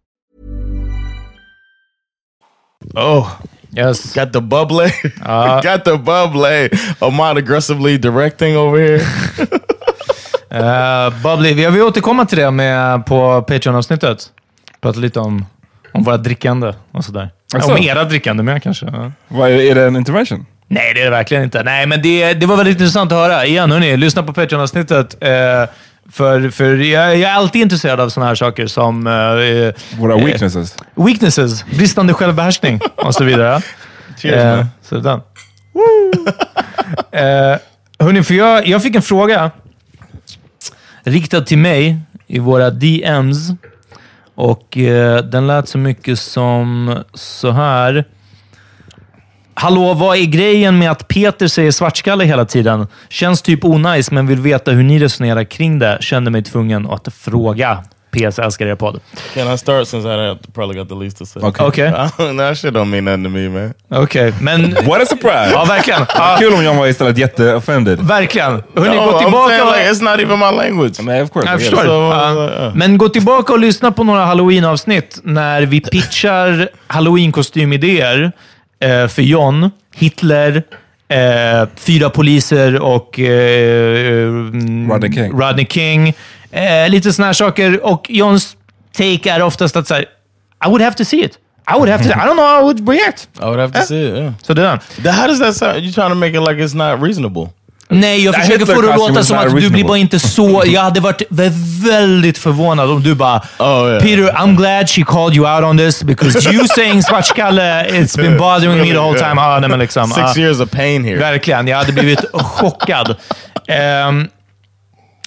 Oh, yes. Got the bubbly. Got the bubbly. Ahmad aggressively directing over here. Uh, Bubbly, vi vi återkomma till det med på Patreon-avsnittet. Prata lite om, om våra drickande och sådär. Asså? Om era drickande med kanske. Ja. Vad är, är det en intervention? Nej, det är det verkligen inte. Nej, men det, det var väldigt intressant att höra. Igen, hörni, lyssna på Patreon-avsnittet. Eh, för för jag, jag är alltid intresserad av sådana här saker som eh, Våra eh, weaknesses? weaknesses, bristande självbehärskning och så vidare. Cheers, Eh, så den. Eh, hörni, för jag, jag fick en fråga riktad till mig i våra DMs. Och eh, den lät så mycket som så här. Hallå, vad är grejen med att Peter säger svartskalle hela tiden? Känns typ onajs, men vill veta hur ni resonerar kring det. Kände mig tvungen att fråga. PS, älskar er podd. Can I start since I probably got the least to say? Okay. Okej, that shit don't mean nothing to me, man. okej. Men... What a surprise! Ja, verkligen. Ja, Kul om jag var istället jätteoffended. verkligen. Hörni, No, gå tillbaka saying, like, it's not even my language. Nej, of course. Jag förstår. Så, Ja. ja. Men gå tillbaka och lyssna på några halloween-avsnitt när vi pitchar halloween-kostymidéer eh, för John, Hitler, eh, fyra poliser och eh, mm, Rodney King. Rodney King. Eh, lite såna här saker. Och Johns take är oftast att säga I would have to see it. I would have to. I don't know how I would react. I would have to see it, yeah. Så det är den. Th- How does that sound? You trying to make it like it's not reasonable? Nej, jag försöker få det att låta som att du blir reasonable. bara inte så... Jag hade varit vä- väldigt förvånad om du bara Oh, yeah. Peter, I'm glad she called you out on this because you saying svartskalle, it's been bothering me the whole time. Ah, nej, men liksom, Six ah. years of pain here. Verkligen. Jag hade blivit chockad. Ehm,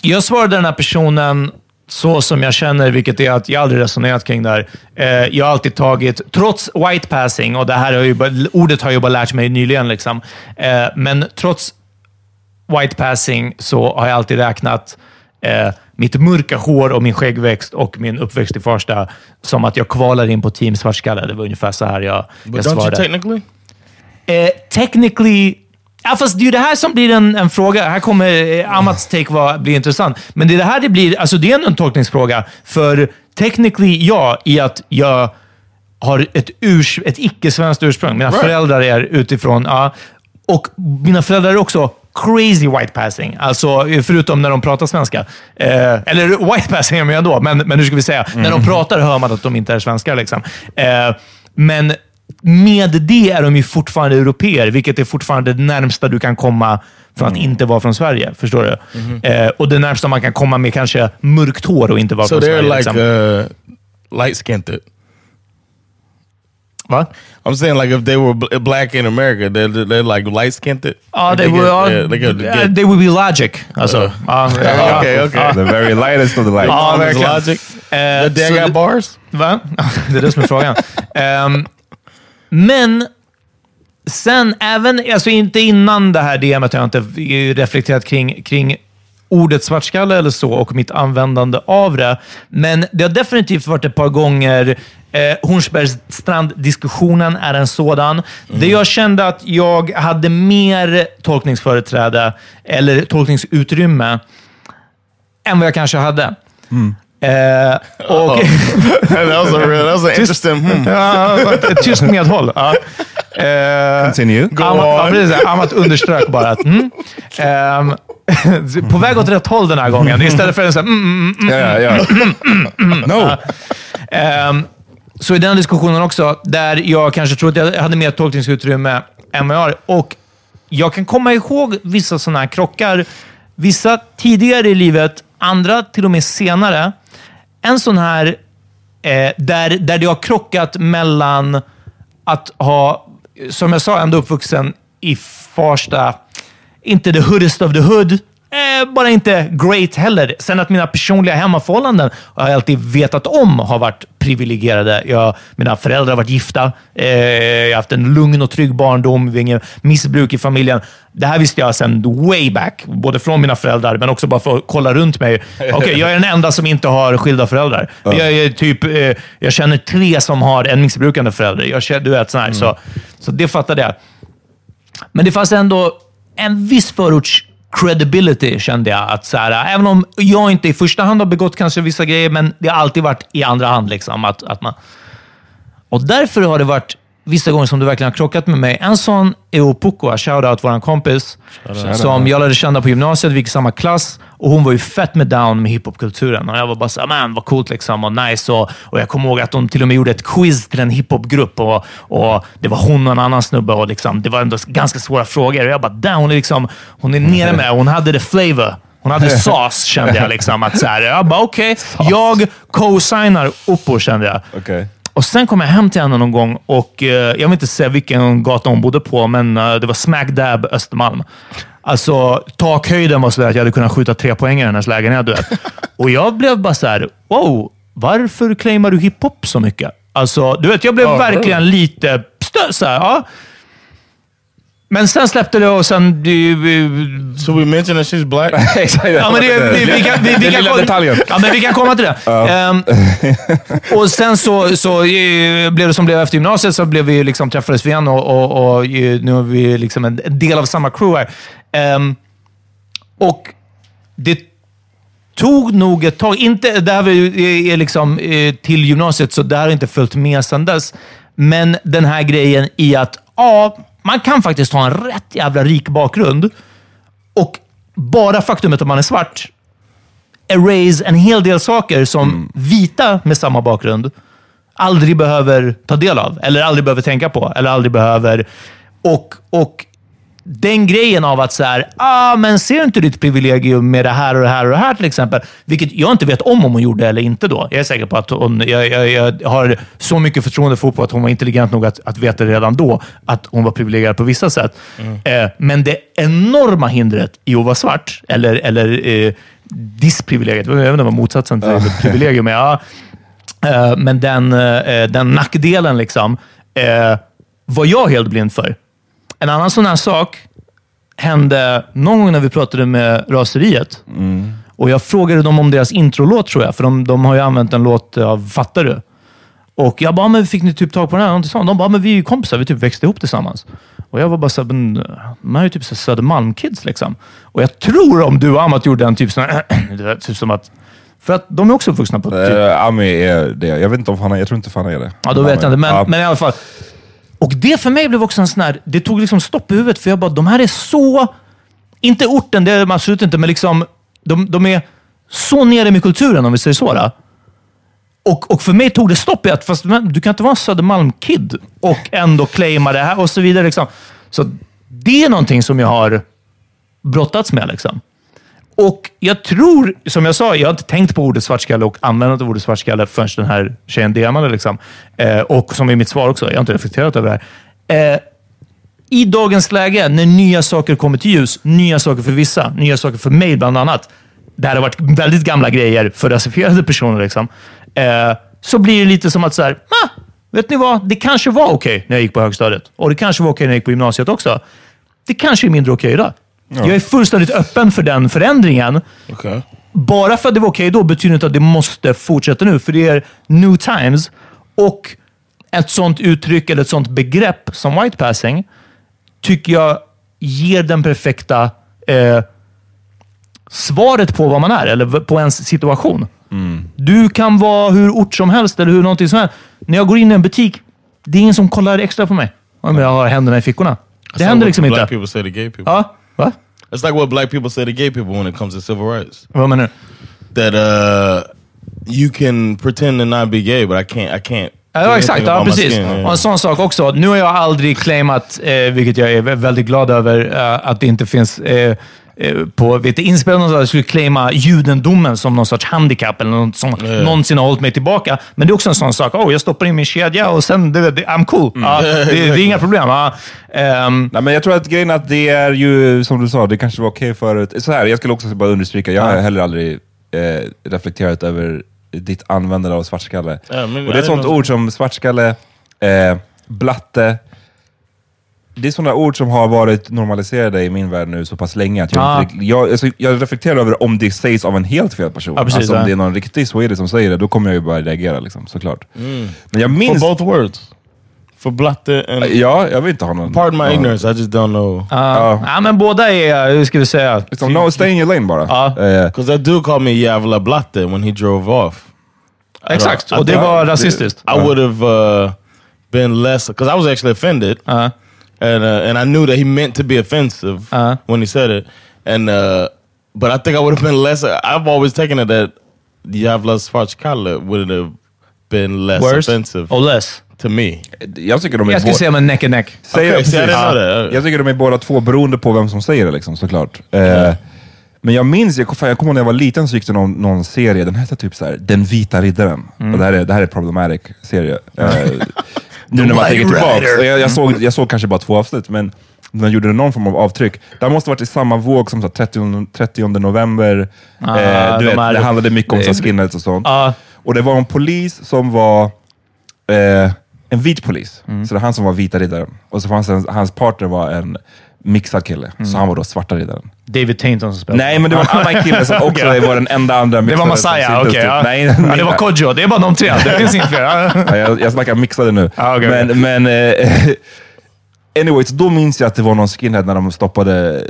jag svarade den här personen så som jag känner, vilket är att jag aldrig resonerat kring det här. Eh, jag har alltid tagit, trots white passing, och det här har ju bara, ordet har jag bara lärt mig nyligen, liksom. Eh, men trots white passing så har jag alltid räknat eh, mitt mörka hår och min skäggväxt och min uppväxt i Farsta som att jag kvalar in på team svartskalle. Det var ungefär så här jag, But jag don't you svarade. technically? Eh, technically... Ja, fast det är ju det här som blir en, en fråga. Här kommer eh, Amats take vara, bli intressant. Men det är det här det blir... Alltså det är en, en tolkningsfråga. För technically, ja, i att jag har ett, urs, ett icke-svenskt ursprung. Mina Right. föräldrar är utifrån... Ja, och mina föräldrar är också crazy white passing. Alltså, förutom när de pratar svenska. Eh, eller white passing är de ju ändå, men, men hur ska vi säga? När de pratar hör man att de inte är svenskar. Liksom. Eh, men med det är de ju fortfarande europeer, vilket är fortfarande det närmsta du kan komma från att inte vara från Sverige. Förstår du? Eh, och det närmsta man kan komma med kanske mörkt hår och inte vara So från Sverige. like liksom. uh, light skinned. Va? I'm saying like if they were bl- black in America, they're, they're like light skinned. Ja, they, will, ja, they could yeah, get, they will be logic. Alltså, Uh. ja, okay, okay. ja. The very lightest of the light. Ja, verkligen. logic. Eh, They så got bars. Va? Det är det som är frågan. Ehm, men sen, även, alltså inte innan det här DMet har jag inte reflekterat kring, kring ordet svartskalle eller så och mitt användande av det. Men det har definitivt varit ett par gånger Eh, Hornsbergstrand-diskussionen är en sådan. Det jag kände att jag hade mer tolkningsföreträde eller tolkningsutrymme än vad jag kanske hade. Eh, och, that was a that was an interesting. Hmm. Ja, tyst medhåll. Ja. Eh, Continue. Amat, ja, precis, Amat underströk bara att... Mm, ehm, på väg åt rätt håll den här gången, istället för en sån här... Mm, mm, mm, Ja, ja. No. Ehm, så i den diskussionen också, där jag kanske tror att jag hade mer tolkningsutrymme än vad jag har. Och jag kan komma ihåg vissa sådana här krockar. Vissa tidigare i livet, andra till och med senare. En sån här eh, där, där det har krockat mellan att ha, som jag sa, ändå uppvuxen i Farsta. Inte the hoodest of the hood. Eh, bara inte great heller. Sen att mina personliga hemmaförhållanden har jag alltid vetat om har varit privilegierade. Jag, mina föräldrar har varit gifta. Eh, jag har haft en lugn och trygg barndom. Vi har inget missbruk i familjen. Det här visste jag sedan way back. Både från mina föräldrar, men också bara för att kolla runt mig. Okej, jag är den enda som inte har skilda föräldrar. Jag, är typ, eh, jag känner tre som har en missbrukande förälder. Jag känner, du vet, sån här, så, så det fattade jag. Men det fanns ändå en viss förorts credibility kände jag. Att så här, även om jag inte i första hand har begått kanske vissa grejer, men det har alltid varit i andra hand. Liksom, att, att man... Och därför har det varit vissa gånger som det verkligen har krockat med mig. En sån är Opukua, shoutout vår kompis, som jag lärde känna på gymnasiet. Vi gick i samma klass och hon var ju fett med down med hiphopkulturen. Och jag var bara såhär, man vad coolt liksom och nice. Och, och jag kommer ihåg att de till och med gjorde ett quiz till en hiphopgrupp och, och det var hon och en annan snubbe och liksom, det var ändå ganska svåra frågor. Och jag bara, damn, hon är, liksom, hon är nere med Hon hade the flavor. Hon hade sauce, kände jag. Liksom, att så här, jag bara, okej, jag co-signar Oppo, kände jag. Okej. Och Sen kom jag hem till henne någon gång och eh, jag vill inte säga vilken gata hon bodde på, men eh, det var smack dab Östermalm. Alltså, takhöjden var sådär att jag hade kunnat skjuta tre poäng i hennes lägenhet. Du vet. Och jag blev bara så här: wow, varför claimar du hiphop så mycket? Alltså, du vet, jag blev verkligen lite stö- så här, ja. Men sen släppte det och sen... det- So we mentioned that she's black. Exakt. Ja, men det, vi, vi, kan, vi, vi, Den kan, lilla kom- detaljen. Ja, men vi kan komma till det. Ehm, och sen så, så eh, blev det som blev efter gymnasiet, så blev vi liksom, träffades vi igen och, och, och eh, nu är vi liksom en en del av samma crew här. Ehm, och det tog nog ett tag. Inte, det här är liksom eh, till gymnasiet, så det här har inte följt med sedan dess. Men den här grejen i att, ja, man kan faktiskt ha en rätt jävla rik bakgrund. Och bara faktumet att man är svart erase en hel del saker som vita med samma bakgrund aldrig behöver ta del av, eller aldrig behöver tänka på, eller aldrig behöver... Och, och den grejen av att så här, ah, men ser inte ditt privilegium med det här och det här och det här till exempel? Vilket jag inte vet om om hon gjorde eller inte då. Jag är säker på att hon, jag, jag, jag har så mycket förtroende för på att hon var intelligent nog att, att veta redan då att hon var privilegierad på vissa sätt. Eh, men det enorma hindret i att vara svart, eller, eller eh, disprivilegiet, jag vet inte vad motsatsen till privilegium är. Ja, Eh, men den, eh, den nackdelen liksom, eh, var jag helt blind för. En annan sån här sak hände någon gång när vi pratade med Raseriet. Och Jag frågade dem om deras introlåt, tror jag. För de, de har ju använt en låt av Fattar du? Och jag bara, men fick ni typ tag på den här? Någonting sånt. De bara, men vi är ju kompisar. Vi typ växte ihop tillsammans. Och jag var bara såhär, men de här är ju typ så Södermalm-kids liksom. Och jag tror om du och Amat gjorde en typ sån här, typ som att... För att de är också uppvuxna på typ, Uh, Ami är det. Jag vet inte om han är, jag tror inte han är det. Ja, då vet jag inte. Men, Ja. men i alla fall. Och det för mig blev också en sån här... Det tog liksom stopp i huvudet, för jag bara, de här är så inte orten, det är de absolut inte, men liksom, de, de är så nere med kulturen, om vi säger så. Då. Och, och för mig tog det stopp i att fast, men, du kan inte vara en Södermalm-kid och ändå claima det här och så vidare. Liksom. Så det är någonting som jag har brottats med. Liksom. Och jag tror, som jag sa, jag har inte tänkt på ordet svartskalle och använt ordet svartskalle förrän den här tjejen DMade. Liksom. Eh, och som i mitt svar också, jag har inte reflekterat över det här. Eh, I dagens läge, när nya saker kommer till ljus, nya saker för vissa, nya saker för mig bland annat. Det här har varit väldigt gamla grejer för rasifierade personer. Liksom. Eh, så blir det lite som att så här, ah, vet ni vad? Det kanske var okej när jag gick på högstadiet. Och det kanske var okej när jag gick på gymnasiet också. Det kanske är mindre okej idag. Jag är fullständigt öppen för den förändringen. Okay. Bara för att det var okej då betyder inte att det måste fortsätta nu, för det är new times. Och ett sånt uttryck eller ett sånt begrepp som white passing tycker jag ger den perfekta eh, svaret på vad man är, eller på ens situation. Du kan vara hur ort som helst eller hur någonting som helst. När jag går in i en butik, det är ingen som kollar extra på mig om jag har händerna i fickorna. Det That's händer liksom what black inte. people say to gay people. Ja, va? It's like what black people say to gay people when it comes to civil rights. Vad menar du? That uh, you can pretend to not be gay, but I can't. I can't. Ja, exakt. Ja, precis. Och en sån sak också. Nu har jag aldrig claimat, eh, vilket jag är vä- väldigt glad över, eh, att det inte finns eh, på vet du, inspelning någonstans, jag skulle claima judendomen som någon sorts handikapp eller något som någonsin har hållit mig tillbaka. Men det är också en sån sak. Oh, jag stoppar in min kedja och sen, det, det, I'm cool. Ja, det, det är inga problem. Ja. Ehm, Nej, men jag tror att grejen att det är ju, som du sa, det kanske var okej förut. Så här, jag skulle också bara understryka, jag har heller aldrig eh, reflekterat över ditt användande av svartskalle. Ja, men och det är ett sånt ord som svartskalle, eh, blatte. Det är sådana ord som har varit normaliserade i min värld nu så pass länge att jag, Ah. inte, jag, alltså, jag reflekterar över om det sägs av en helt fel person. Ja, precis, alltså, om ja. det är någon riktig swede som säger det, då kommer jag ju bara reagera liksom, såklart. Men jag For minns... both words. For blatte and... Ja, jag vill inte ha någon... Pardon my ja. ignorance, I just don't know. ja. ja, men båda är, hur ska vi säga? Liksom, no, stay in your lane bara. Ja. Eh, Because that dude called me Yavla Blatte when he drove off. Exakt, och det var rasistiskt. I would have uh, been less because I was actually offended, Ja. And uh, and I knew that he meant to be offensive Uh-huh. when he said it. And uh, but I think I would have been less. I've always taken it that Yavla Svartskalle would have been less Worse offensive or less? to me. jag tycker de är Jag skulle säga med neck and neck. Säger Okej, jag, jag precis. know that. jag tycker de är båda två beroende på vem som säger det, liksom, såklart. Eh, men jag minns, jag, fan, jag kommer ihåg när jag var liten så gick det någon, någon serie, den hette typ så här, Den vita riddaren. Mm. Och det, här är, det här är problematic serie. Eh, nu när man tänker tillbaka. Jag, jag, såg, jag såg kanske bara två avsnitt, men de gjorde någon form av avtryck. Det måste varit i samma våg som så här, 30, 30 november. Ah, eh, du de vet, här- det handlade mycket om så skinheads och sånt. Ja. Och det var en polis som var eh, en vit polis. Mm. Så det var han som var vita riddaren. Och så fanns en, hans partner var en mixad kille. Mm. Så han var då svarta riddaren. David Tainton som spelade. Nej, men det var en annan kille som också Okej. var den enda andra Det var mixade Messiah, okej. syntes ja. typ. Nej, ja, nej, det var nej. Kodjo. Det är bara de tre. Det finns inga fler. Ja. Ja, jag, jag snackar mixade nu. Ah, okej, men, men eh, anyways, då minns jag att det var någon skinhead när de stoppade,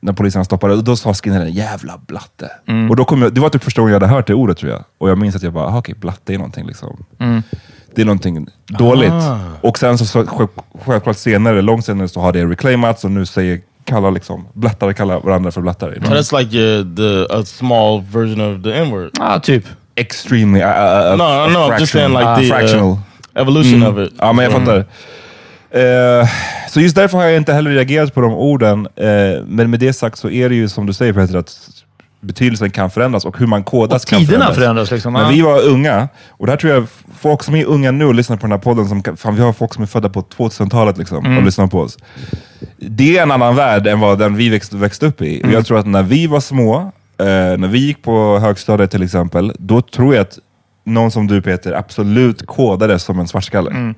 när polisen stoppade, då sa skinheaden jävla blatte. Mm. Och då kom jag, det var typ första gången jag hade hört det ordet tror jag. Och jag minns att jag bara, aha, okej, blatte är någonting liksom. Mm. Det är någonting dåligt. Ah. Och sen så, så själv- självklart senare, långt senare, så har det reclaimats och nu säger kallar liksom, blattare kallar varandra för blattare. So that's like uh, the a small version of the N word. Ja, typ. Extremely, uh, uh, No, no, I'm just saying like ah, the fractional. uh, evolution of it. Ja, men jag fattar. Eh, så just därför har jag inte heller reagerat på de orden. Eh, men med det sagt så är det ju som du säger Peter, att betydelsen kan förändras och hur man kodas Och kan tiderna förändras. förändras liksom. När vi var unga, och det här tror jag folk som är unga nu och lyssnar på den här podden, som, fan, vi har folk som är födda på 2000-talet liksom, Mm. och lyssnar på oss. Det är en annan värld än vad den vi växte, växte upp i. Mm. jag tror att när vi var små, eh, när vi gick på högstadiet till exempel, då tror jag att någon som du Peter absolut kodades som en svartskalle. Mm.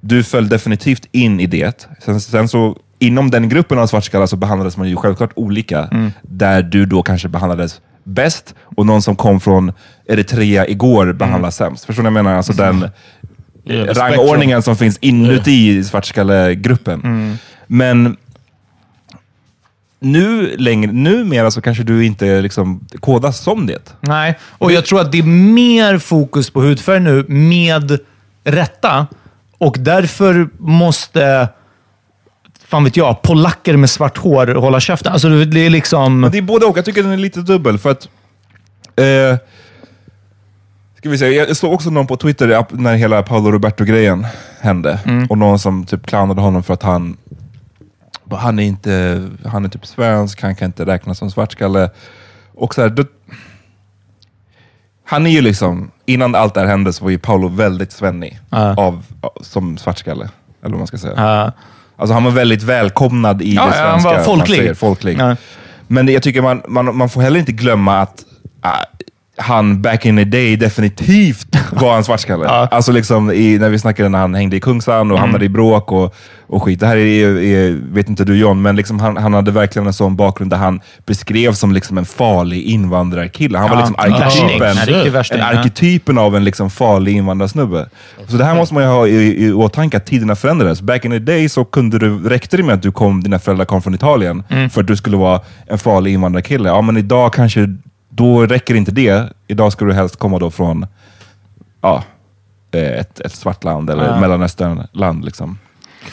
Du föll definitivt in i det. Sen, sen så inom den gruppen av svartskallar så behandlades man ju självklart olika. Mm. Där du då kanske behandlades bäst och någon som kom från Eritrea igår behandlas sämst. Förstår ni vad jag menar? Alltså den Yeah, the rangordningen som finns inuti svartskallegruppen. Men nu längre, numera så kanske du inte liksom kodas som det. Nej, och jag tror att det är mer fokus på hudfärg nu, med rätta. Och därför måste fan vet jag, polacker med svart hår hålla käften. Alltså det är liksom... Men det är både och. Jag tycker den är lite dubbel. För att... Eh, ska vi se, jag såg också någon på Twitter när hela Paolo Roberto-grejen hände. Och någon som typ clownade honom för att han... Han är inte... Han är typ svensk, han kan inte räknas som svartskalle. Och så här, då, han är ju liksom... Innan allt det här hände så var ju Paolo väldigt svennig Ja. av, som svartskalle. Eller vad man ska säga. Ja. Alltså han var väldigt välkomnad i Ja, det ja, han svenska. var folklig. folklig. Ja. Men jag tycker man, man, man får heller inte glömma att äh, han back in the day definitivt var en svartskalle. Alltså liksom i, när vi snackade när han hängde i Kungsan och hamnade i bråk och, och skit. Det här är, är, vet inte du John, men liksom han, han hade verkligen en sån bakgrund där han beskrevs som liksom en farlig invandrarkille. Han var Ja, liksom en värsting. arketypen, En riktig värsting, en ja. arketypen av en liksom farlig invandrarsnubbe. Så det här måste man ju ha i, i åtanke, att tiderna förändrades. Back in the day så kunde du, räckte det med att du kom, dina föräldrar kom från Italien Mm. för att du skulle vara en farlig invandrarkille. Ja, men idag kanske, då räcker inte det. Idag ska du helst komma då från ja, eh, ett, ett svart land eller Ja. mellanösternland. Liksom.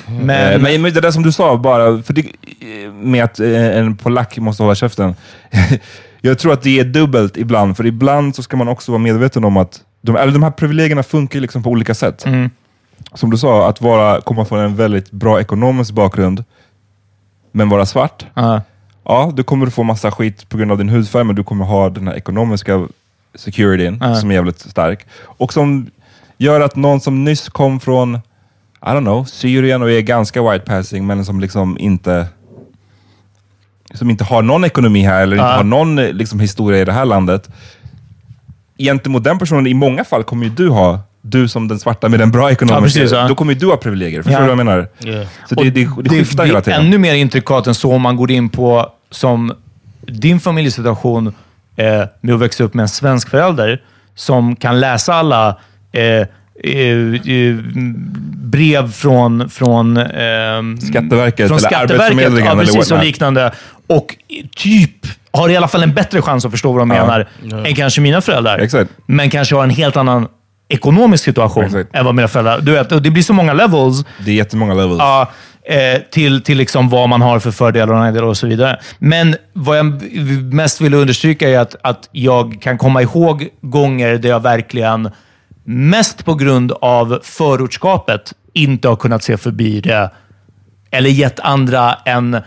Men, Eh, Men, men det där som du sa, bara för det, med att eh, en polack måste hålla käften. jag tror att det är dubbelt ibland, för ibland så ska man också vara medveten om att de, eller de här privilegierna funkar liksom på olika sätt. Mm. Som du sa, att vara, komma från en väldigt bra ekonomisk bakgrund, men vara svart. ja. Ja, du kommer få massa skit på grund av din hudfärg, men du kommer ha den här ekonomiska securityn som är jävligt stark. Och som gör att någon som nyss kom från, I don't know, Syrien och är ganska white passing, men som liksom inte som inte har någon ekonomi här eller inte har någon liksom, historia i det här landet. Gentemot den personen, i många fall kommer ju du ha, du som den svarta med en bra ekonomisk, precis, ja. då kommer ju du ha privilegier. Förstår Ja. du vad jag menar? Yeah. Så det, det, det, skiftar det hela är tiden. ännu mer intrikat än så om man går in på som din familjesituation eh, med att växa upp med en svensk förälder som kan läsa alla eh, eh, eh, brev från, från, ehm, Skatteverket från eller Skatteverket Arbetsförmedlingen ja, eller precis, och whatnot. liknande. Och typ har i alla fall en bättre chans att förstå vad de Ja. menar än kanske mina föräldrar. Exakt. Men kanske har en helt annan ekonomisk situation Exakt. än vad mina föräldrar... Du vet, och det blir så många levels Det är jättemånga levels. Ja, eh, till, till liksom vad man har för fördelar och nackdelar och så vidare. Men vad jag mest vill understryka är att, att jag kan komma ihåg gånger där jag verkligen, mest på grund av förortskapet, inte har kunnat se förbi det. Eller gett andra en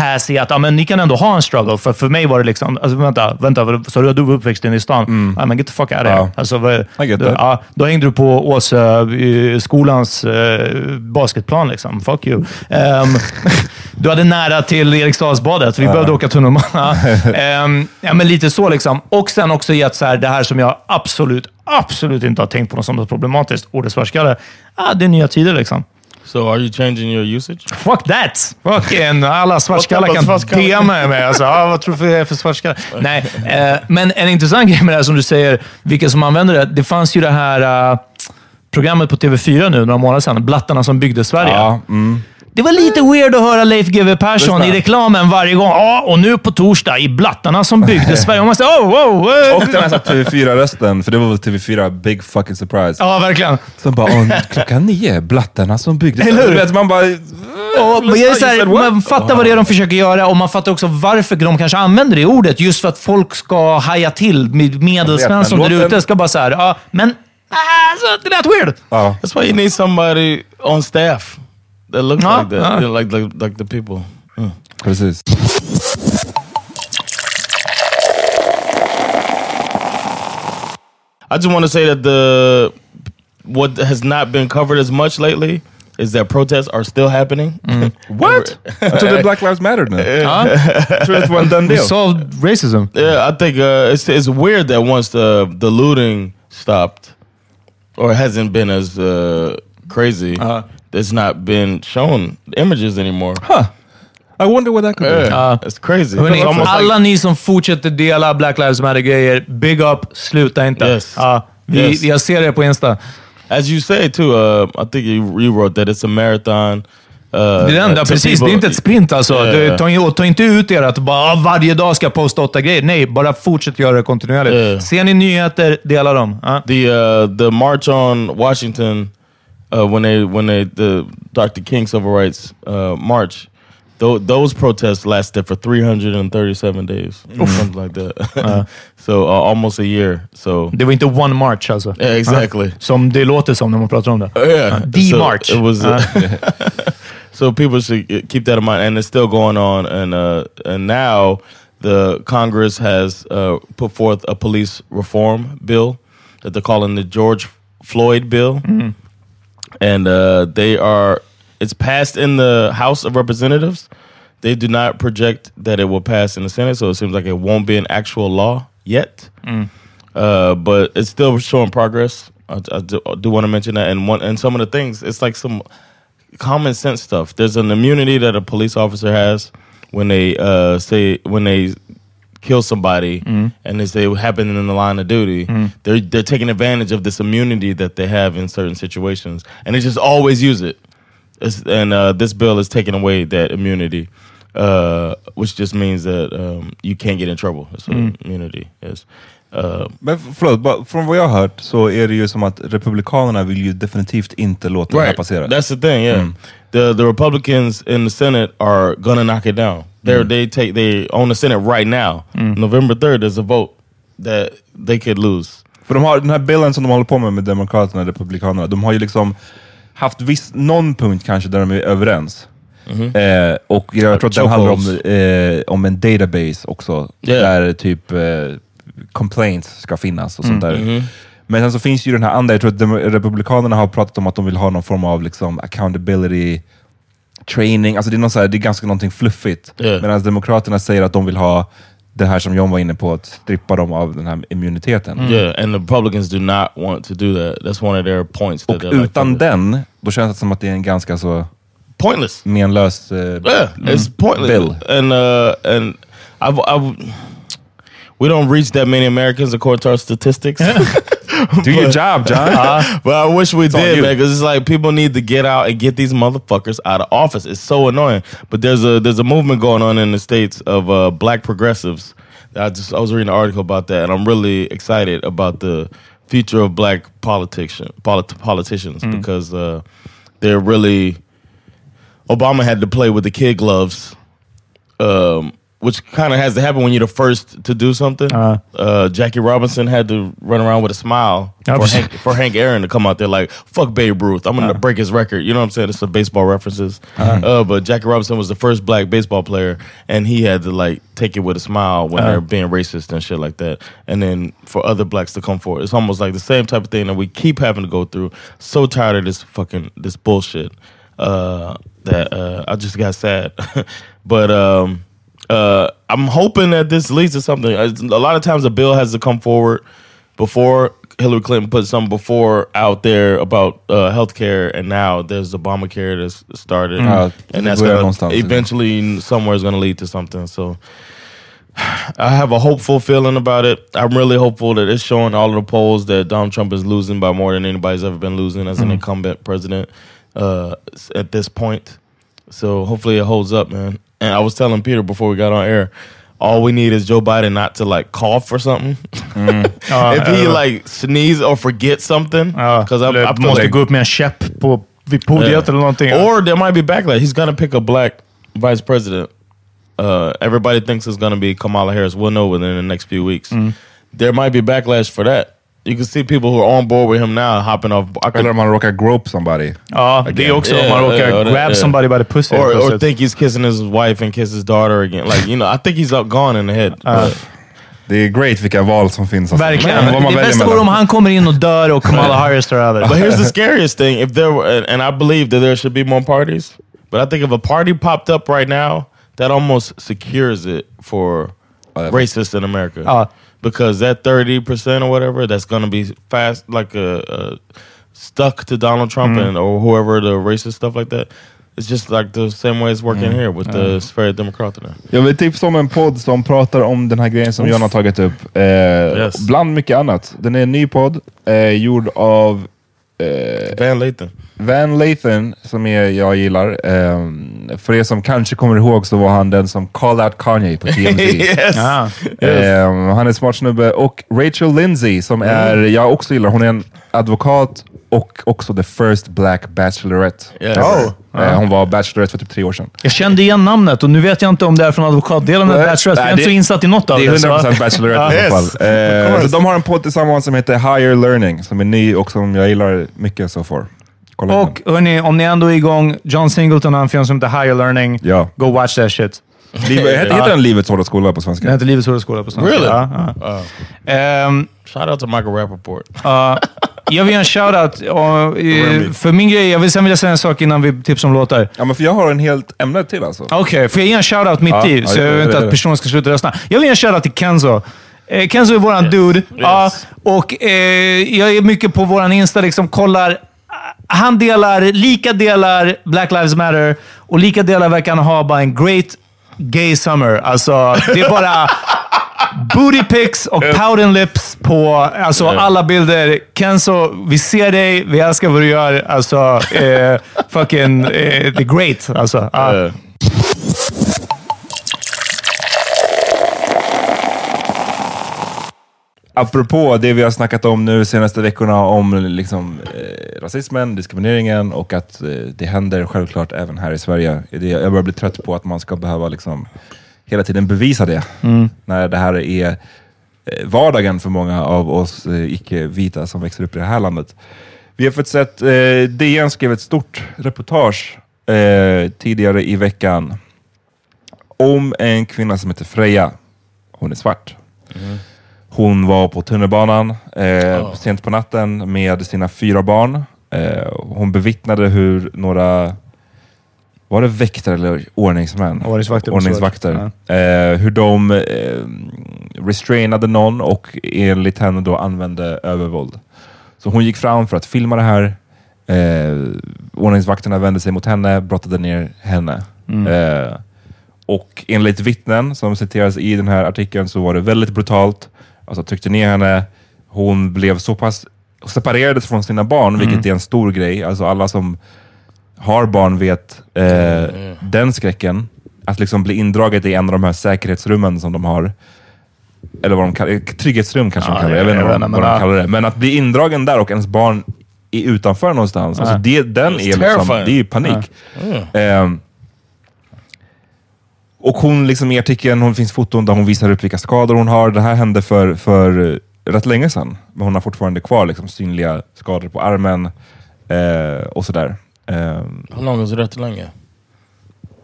pass i att ja, men ni kan ändå ha en struggle. För för mig var det liksom, alltså, vänta, vänta, sa du var uppväxt inne i stan? Ja, men get the fuck out of here. Ja. Alltså, vad, ja, då hängde du på Åsö, eh, skolans eh, basketplan. Liksom. Fuck you. Ehm, du hade nära till Eriksdalsbadet. Vi behövde åka tunnelbana. Ehm, ja, men lite så liksom. Och sen också gett så här, det här som jag absolut, absolut inte har tänkt på som något problematiskt. Ordet svartskalle. Ah, det är nya tider liksom. So are you changing your usage? Fuck that! Fucking alla svartskallar kan? DMa mig. Alltså, ah, vad tror du för, för svartskalle? Nej, eh, men en intressant grej med det här som du säger, vilka som använder det. Det fanns ju det här eh, programmet på TV4 nu, några månader sedan. Blattarna som byggde Sverige. Ja, mm. Det var lite weird att höra Leif GW Persson i reklamen varje gång. Ja, och nu på torsdag i Blattarna som byggde Sverige. Och man säger, oh, wow, wow. Och den här TV4-rösten, för det var väl TV4, big fucking surprise. Ja, verkligen. Som bara, "Åh, klockan nio, blattarna som byggde. Eller hur? Man bara... Och Lyssna, jag är så här, man fattar vad det är de försöker göra och man fattar också varför de kanske använder det ordet. Just för att folk ska haja till. Med- Medelsvensson Jag vet, där men ute ska bara så här, ja, men alltså, det lät weird. Ja. That's why you need somebody on staff that looks Ja, like that, ja. you know, like, like like the people. Mm. Precis. I just want to say that the what has not been covered as much lately is that protests are still happening. What? Jag the Black Lives Matter nu. Jag trodde att det var en done We deal. solved racism. Yeah, I think uh, it's it's weird that once the the looting stopped, or hasn't been as uh, crazy, it's not been shown images anymore. I wonder what that could be. Yeah, it's crazy. Hörrni, It's almost alla like, ni som fortsätter dela Black Lives Matter-grejer, big up, sluta inte. Yes. Ja, vi, Yes. Jag ser det på Insta. as you say too. Uh, I think you, you wrote that it's a marathon. Uh, Det är det enda, to precis. people- Det är inte ett sprint alltså. Yeah. Du, ta, in- ta inte ut er att bara ah, varje dag ska jag posta åtta grejer. Nej, bara fortsätt göra det kontinuerligt. Yeah. Ser ni nyheter, dela dem. Ja. the uh, the march on Washington uh, when they when they the Dr. King civil rights uh, march. Th- those protests lasted for 337 days, something like that. so uh, almost a year. So Det var inte one march alltså? Yeah, exactly. Ja, som det låter som när man pratar om det. Yeah, The so march. It was. Uh. so people should keep that in mind, and it's still going on. And uh, and now the Congress has uh, put forth a police reform bill that they're calling the George Floyd bill, and uh, they are. It's passed in the House of Representatives. They do not project that it will pass in the Senate, so it seems like it won't be an actual law yet. Uh, but it's still showing progress. I, I do, do want to mention that, and one and some of the things, it's like some common sense stuff. There's an immunity that a police officer has when they uh, say when they kill somebody and they say it happened in the line of duty. They're they're taking advantage of this immunity that they have in certain situations, and they just always use it. It's, and uh, this bill is taking away that immunity, uh, which just means that um, you can't get in trouble. That's what immunity is. Uh, Men f- förlåt, bara, från vad jag har hört så är det ju som att Republikanerna vill ju definitivt inte låta det här passera. That's the thing. Yeah, the the Republicans in the Senate are gonna knock it down. They they take they own the Senate right now. November third is a vote that they could lose. För de har den här bilden som de håller på med med Demokraterna och Republikanerna, de har ju liksom haft viss, någon punkt kanske där de är överens. Eh, och jag tror att den handlar om, eh, om en database också, Yeah. där typ eh, complaints ska finnas och sånt där. Men sen så finns ju den här andra, jag tror att Republikanerna har pratat om att de vill ha någon form av liksom accountability training, alltså det är, någon så här, det är ganska någonting fluffigt. Yeah. Medan Demokraterna säger att de vill ha det här som John var inne på, att strippa dem av den här immuniteten. Yeah, and the Republicans do not want to do that. That's one of their points. That Och they're like, utan den, då känns det som att det är en ganska så pointless. menlös... Eh, Yeah, it's pointless. Bill. And uh, and I've, I've we don't reach that many Americans according to our statistics. Do your job, John. but I wish we on did, man, because it's like people need to get out and get these motherfuckers out of office. It's so annoying. But there's a there's a movement going on in the states of uh, black progressives. I just I was reading an article about that, and I'm really excited about the future of black politician polit- politicians because uh, they're really Obama had to play with the kid gloves, um, which kind of has to happen when you're the first to do something. Uh. Uh, Jackie Robinson had to run around with a smile for Hank, for Hank Aaron to come out there like "fuck Babe Ruth." I'm gonna break his record. You know what I'm saying? It's some baseball references. Uh, but Jackie Robinson was the first black baseball player, and he had to like take it with a smile when they're being racist and shit like that. And then for other blacks to come forward, it's almost like the same type of thing that we keep having to go through. So tired of this fucking this bullshit uh, that uh, I just got sad. but um, uh, I'm hoping that this leads to something. A lot of times a bill has to come forward before Hillary Clinton put something before out there about uh, healthcare, and now there's Obamacare that's started, Ja, and that's gonna eventually somewhere is going to lead to something. So. I have a hopeful feeling about it. I'm really hopeful that it's showing all of the polls that Donald Trump is losing by more than anybody's ever been losing as an incumbent president uh, at this point. So hopefully it holds up, man. And I was telling Peter before we got on air, all we need is Joe Biden not to like cough or something. if he like sneeze or forget something, because I feel måste like gå upp med en käpp på, vid podiet Yeah. eller någonting. Or there might be backlash. He's gonna pick a black vice president. Uh, everybody thinks it's gonna be Kamala Harris. We'll know within the next few weeks. There might be backlash for that. You can see people who are on board with him now hopping off. I could- Eller om man råkar grope somebody. ja, det är också om man råkar yeah, grab yeah. somebody by the pussy. or, or think he's kissing his wife and kiss his daughter again. Like you know, I think he's up gone in the head. But- Det är great vilka val som finns. alltså. Verkligen. Men vad man det väljer bästa vore mellan. om han kommer in och dör och Kamala Harris tar över. But here's the scariest thing: if there were, and I believe that there should be more parties, but I think if a party popped up right now, that almost secures it for yeah. racists in America. Uh. Because that thirty percent or whatever, that's going to be fast, like a, a stuck to Donald Trump and or whoever the racist stuff like that. It's just like the same way it's working here with the Sverige Democraterna. Jag vill tipsa om en podd som pratar om den här grejen som John har tagit upp. Eh, Bland mycket annat. Den är en ny podd, eh, gjord av eh, Van Lathan. Van Lathan, som är, jag gillar. Eh, för er som kanske kommer ihåg så var han den som called out Kanye på TMZ. yes. Ah. Eh, han är en smart snubbe. Och Rachel Lindsay, som är, jag också gillar, hon är en advokat och också the first black bachelorette. Yes. Oh. Eh, Hon var bachelorette för typ tre år sedan. Jag kände igen namnet och nu vet jag inte om det är från advokatdelen eller Bachelorette. Jag är inte så insatt i något av Det är det. så- 100% Bachelorette i alla fall. Eh, så de har en podd tillsammans som heter Higher Learning, som är ny och som jag gillar mycket so far. Kolla Och hörni, om ni ändå är igång, John Singleton har en film som heter Higher Learning. Ja. Go watch that shit. Livet, heter, heter den Livets hårda skola på svenska? Den heter Livets hårda skola på svenska. Really? Ja, ja. Oh. Ehm, Shout out to Michael Rappaport. jag vill ge en shoutout. eh, För min grej, jag vill, sen vill jag säga en sak innan vi tipsar om låtar. Ja, men för jag har en helt ämne till alltså. Okej, får jag ge en shoutout mitt Ja, i? så ja, jag vill ja, inte ja, att ja. personen ska sluta rösta. Jag vill ge en shoutout till Kenzo. Eh, Kenzo är våran dude. Ja, och eh, jag är mycket på våran Insta, liksom kollar. Han delar, lika delar Black Lives Matter och lika delar verkar han ha bara en great gay summer. Alltså, det är bara booty pics och pouting lips på alltså, alla bilder. Kenzo, vi ser dig. Vi älskar vad du gör. Alltså, eh, fucking, eh, är great. Alltså, ja. Apropå det vi har snackat om nu senaste veckorna om liksom, eh, rasismen, diskrimineringen och att eh, det händer självklart även här i Sverige. Det, jag börjar bli trött på att man ska behöva liksom, hela tiden bevisa det. När det här är eh, vardagen för många av oss eh, icke-vita som växer upp i det här landet. Vi har fått sett, eh, DN skrev ett stort reportage eh, tidigare i veckan om en kvinna som heter Freja. Hon är svart. Hon var på tunnelbanan eh, sent på natten med sina fyra barn. Eh, hon bevittnade hur några, var det väktare eller ordningsmän? Ordningsvakter, Ordningsvakter. Eh, hur de eh, restrainade någon och enligt henne då använde övervåld. Så hon gick fram för att filma det här. Eh, ordningsvakterna vände sig mot henne, brottade ner henne. Eh, och enligt vittnen som citeras i den här artikeln så var det väldigt brutalt. Alltså tryckte ner henne. Hon blev så pass separerades från sina barn, vilket är en stor grej. Alltså alla som har barn vet eh, den skräcken. Att liksom bli indraget i en av de här säkerhetsrummen som de har. Eller vad de kallar det. Trygghetsrum kanske de kallar det. Jag vet inte vad, de- vad de kallar det. Men att bli indragen där och ens barn är utanför någonstans. Alltså det, den är liksom, det är panik. Ehm, och hon liksom i artikeln, hon finns foton där hon visar upp vilka skador hon har. Det här hände för, för eh, rätt länge sedan. Men hon har fortfarande kvar liksom, synliga skador på armen eh, och sådär. Ehm, How long was rätt länge?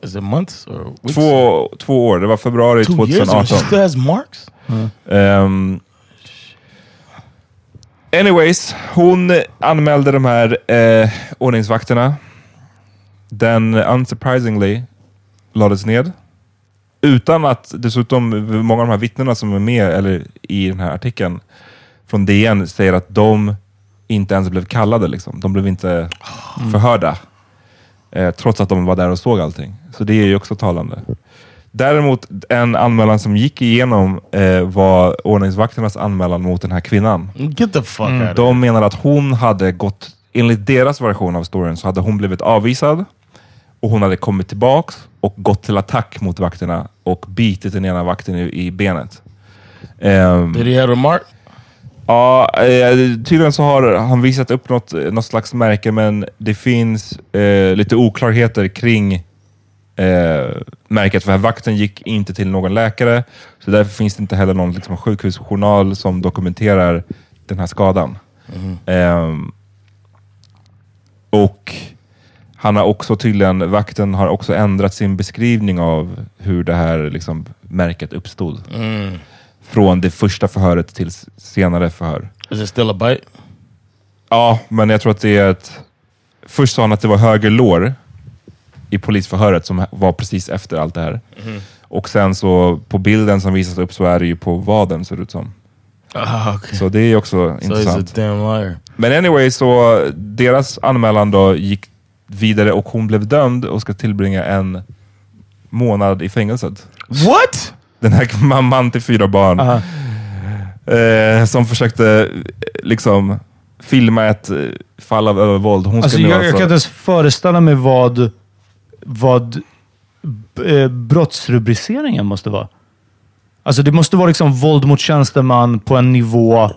Is it months or weeks? två, två år, det var februari Two years? and 2018. She still has marks? Ehm, anyways, hon anmälde de här eh, ordningsvakterna. Den unsurprisingly lades ned. Utan att dessutom, många av de här vittnena som är med eller, i den här artikeln från DN säger att de inte ens blev kallade. Liksom. De blev inte förhörda. Eh, trots att de var där och såg allting. Så det är ju också talande. Däremot en anmälan som gick igenom eh, var ordningsvakternas anmälan mot den här kvinnan. Get the fuck here. De menar att hon hade gått, enligt deras version av storyn, så hade hon blivit avvisad och hon hade kommit tillbaks och gått till attack mot vakterna och bitit den ena vakten i, i benet. Ehm, Did he have a mark? Ja, eh, tydligen så har han visat upp något, något slags märke, men det finns eh, lite oklarheter kring eh, märket. För vakten gick inte till någon läkare, så därför finns det inte heller någon liksom, sjukhusjournal som dokumenterar den här skadan. Ehm, och han har också tydligen, vakten har också ändrat sin beskrivning av hur det här liksom, märket uppstod. Från det första förhöret till senare förhör. Is it still a bite? Ja, men jag tror att det är ett... Först sa han att det var höger lår i polisförhöret som var precis efter allt det här. Och sen så på bilden som visas upp så är det ju på vaden ser det ut som. Ah, okay. Så det är också So intressant. Men anyway, så deras anmälan då gick vidare och hon blev dömd och ska tillbringa en månad i fängelset. What? Den här mamman till fyra barn eh, som försökte eh, liksom filma ett eh, fall av övervåld. Hon Alltså, jag, alltså, jag kan inte ens föreställa mig vad, vad eh, brottsrubriceringen måste vara. Alltså det måste vara liksom våld mot tjänsteman på en nivå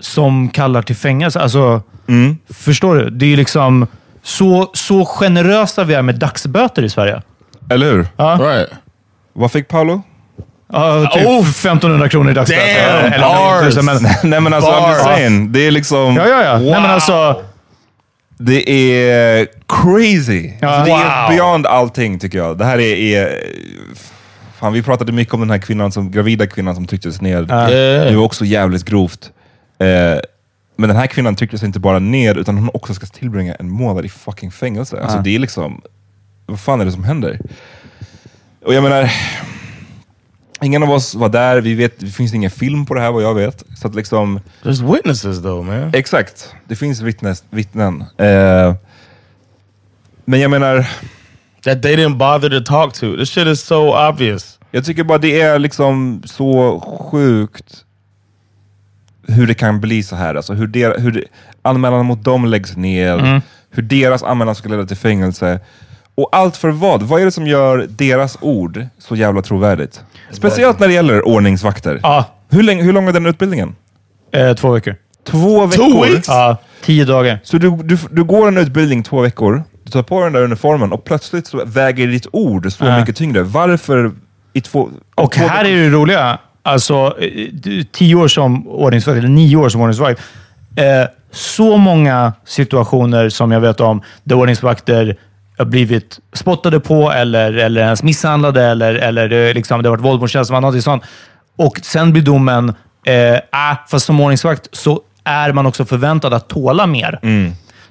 som kallar till fängelse. Alltså, Mm. Förstår du? Det är liksom så, så generösa vi är med dagsböter i Sverige. Eller hur? Right. Vad fick Paolo? Ja, typ Oh! 1500 kronor i dagsböter. Damn, Eller bars. 1000, men, Nej men alltså, I'm just Bars. saying. Det är liksom... ja, ja, ja. Nej, men alltså, Det är crazy. Ja. Alltså, det är Wow. beyond allting tycker jag. Det här är... är fan, vi pratade mycket om den här kvinnan, som, gravida kvinnan som trycktes ner. Det var också jävligt grovt. Eh, men den här kvinnan trycktes inte bara ner, utan hon också ska tillbringa en månad i fucking fängelse. Alltså det är liksom... Vad fan är det som händer? Och jag menar... Ingen av oss var där, vi vet, det finns ingen film på det här vad jag vet. Så att liksom... There's witnesses though, man. Exakt, det finns vittnes, vittnen. Eh, men jag menar, That they didn't bother to talk to. This shit is so obvious. jag tycker bara det är liksom så sjukt hur det kan bli så här. Alltså hur, der, hur anmälan mot dem läggs ner, hur deras anmälan ska leda till fängelse. Och allt för vad? Vad är det som gör deras ord så jävla trovärdigt? Speciellt när det gäller ordningsvakter. ja, Hur, länge, hur lång är den utbildningen? eh, två veckor. Två veckor? Ja, tio dagar. Så du, du, du går en utbildning två veckor, du tar på den där uniformen och plötsligt så väger ditt ord så Ja. mycket tyngre. Varför i två... Och två här veckor- är det roliga. Alltså, eh, tio år som ordningsvakt, eller nio år som ordningsvakt. Eh, så många situationer som jag vet om där ordningsvakter har blivit spottade på eller, eller ens misshandlade eller, eller eh, liksom, det har varit våld mot tjänsteman, någonting sånt. Och sen blir domen, eh, äh, fast som ordningsvakt så är man också förväntad att tåla mer.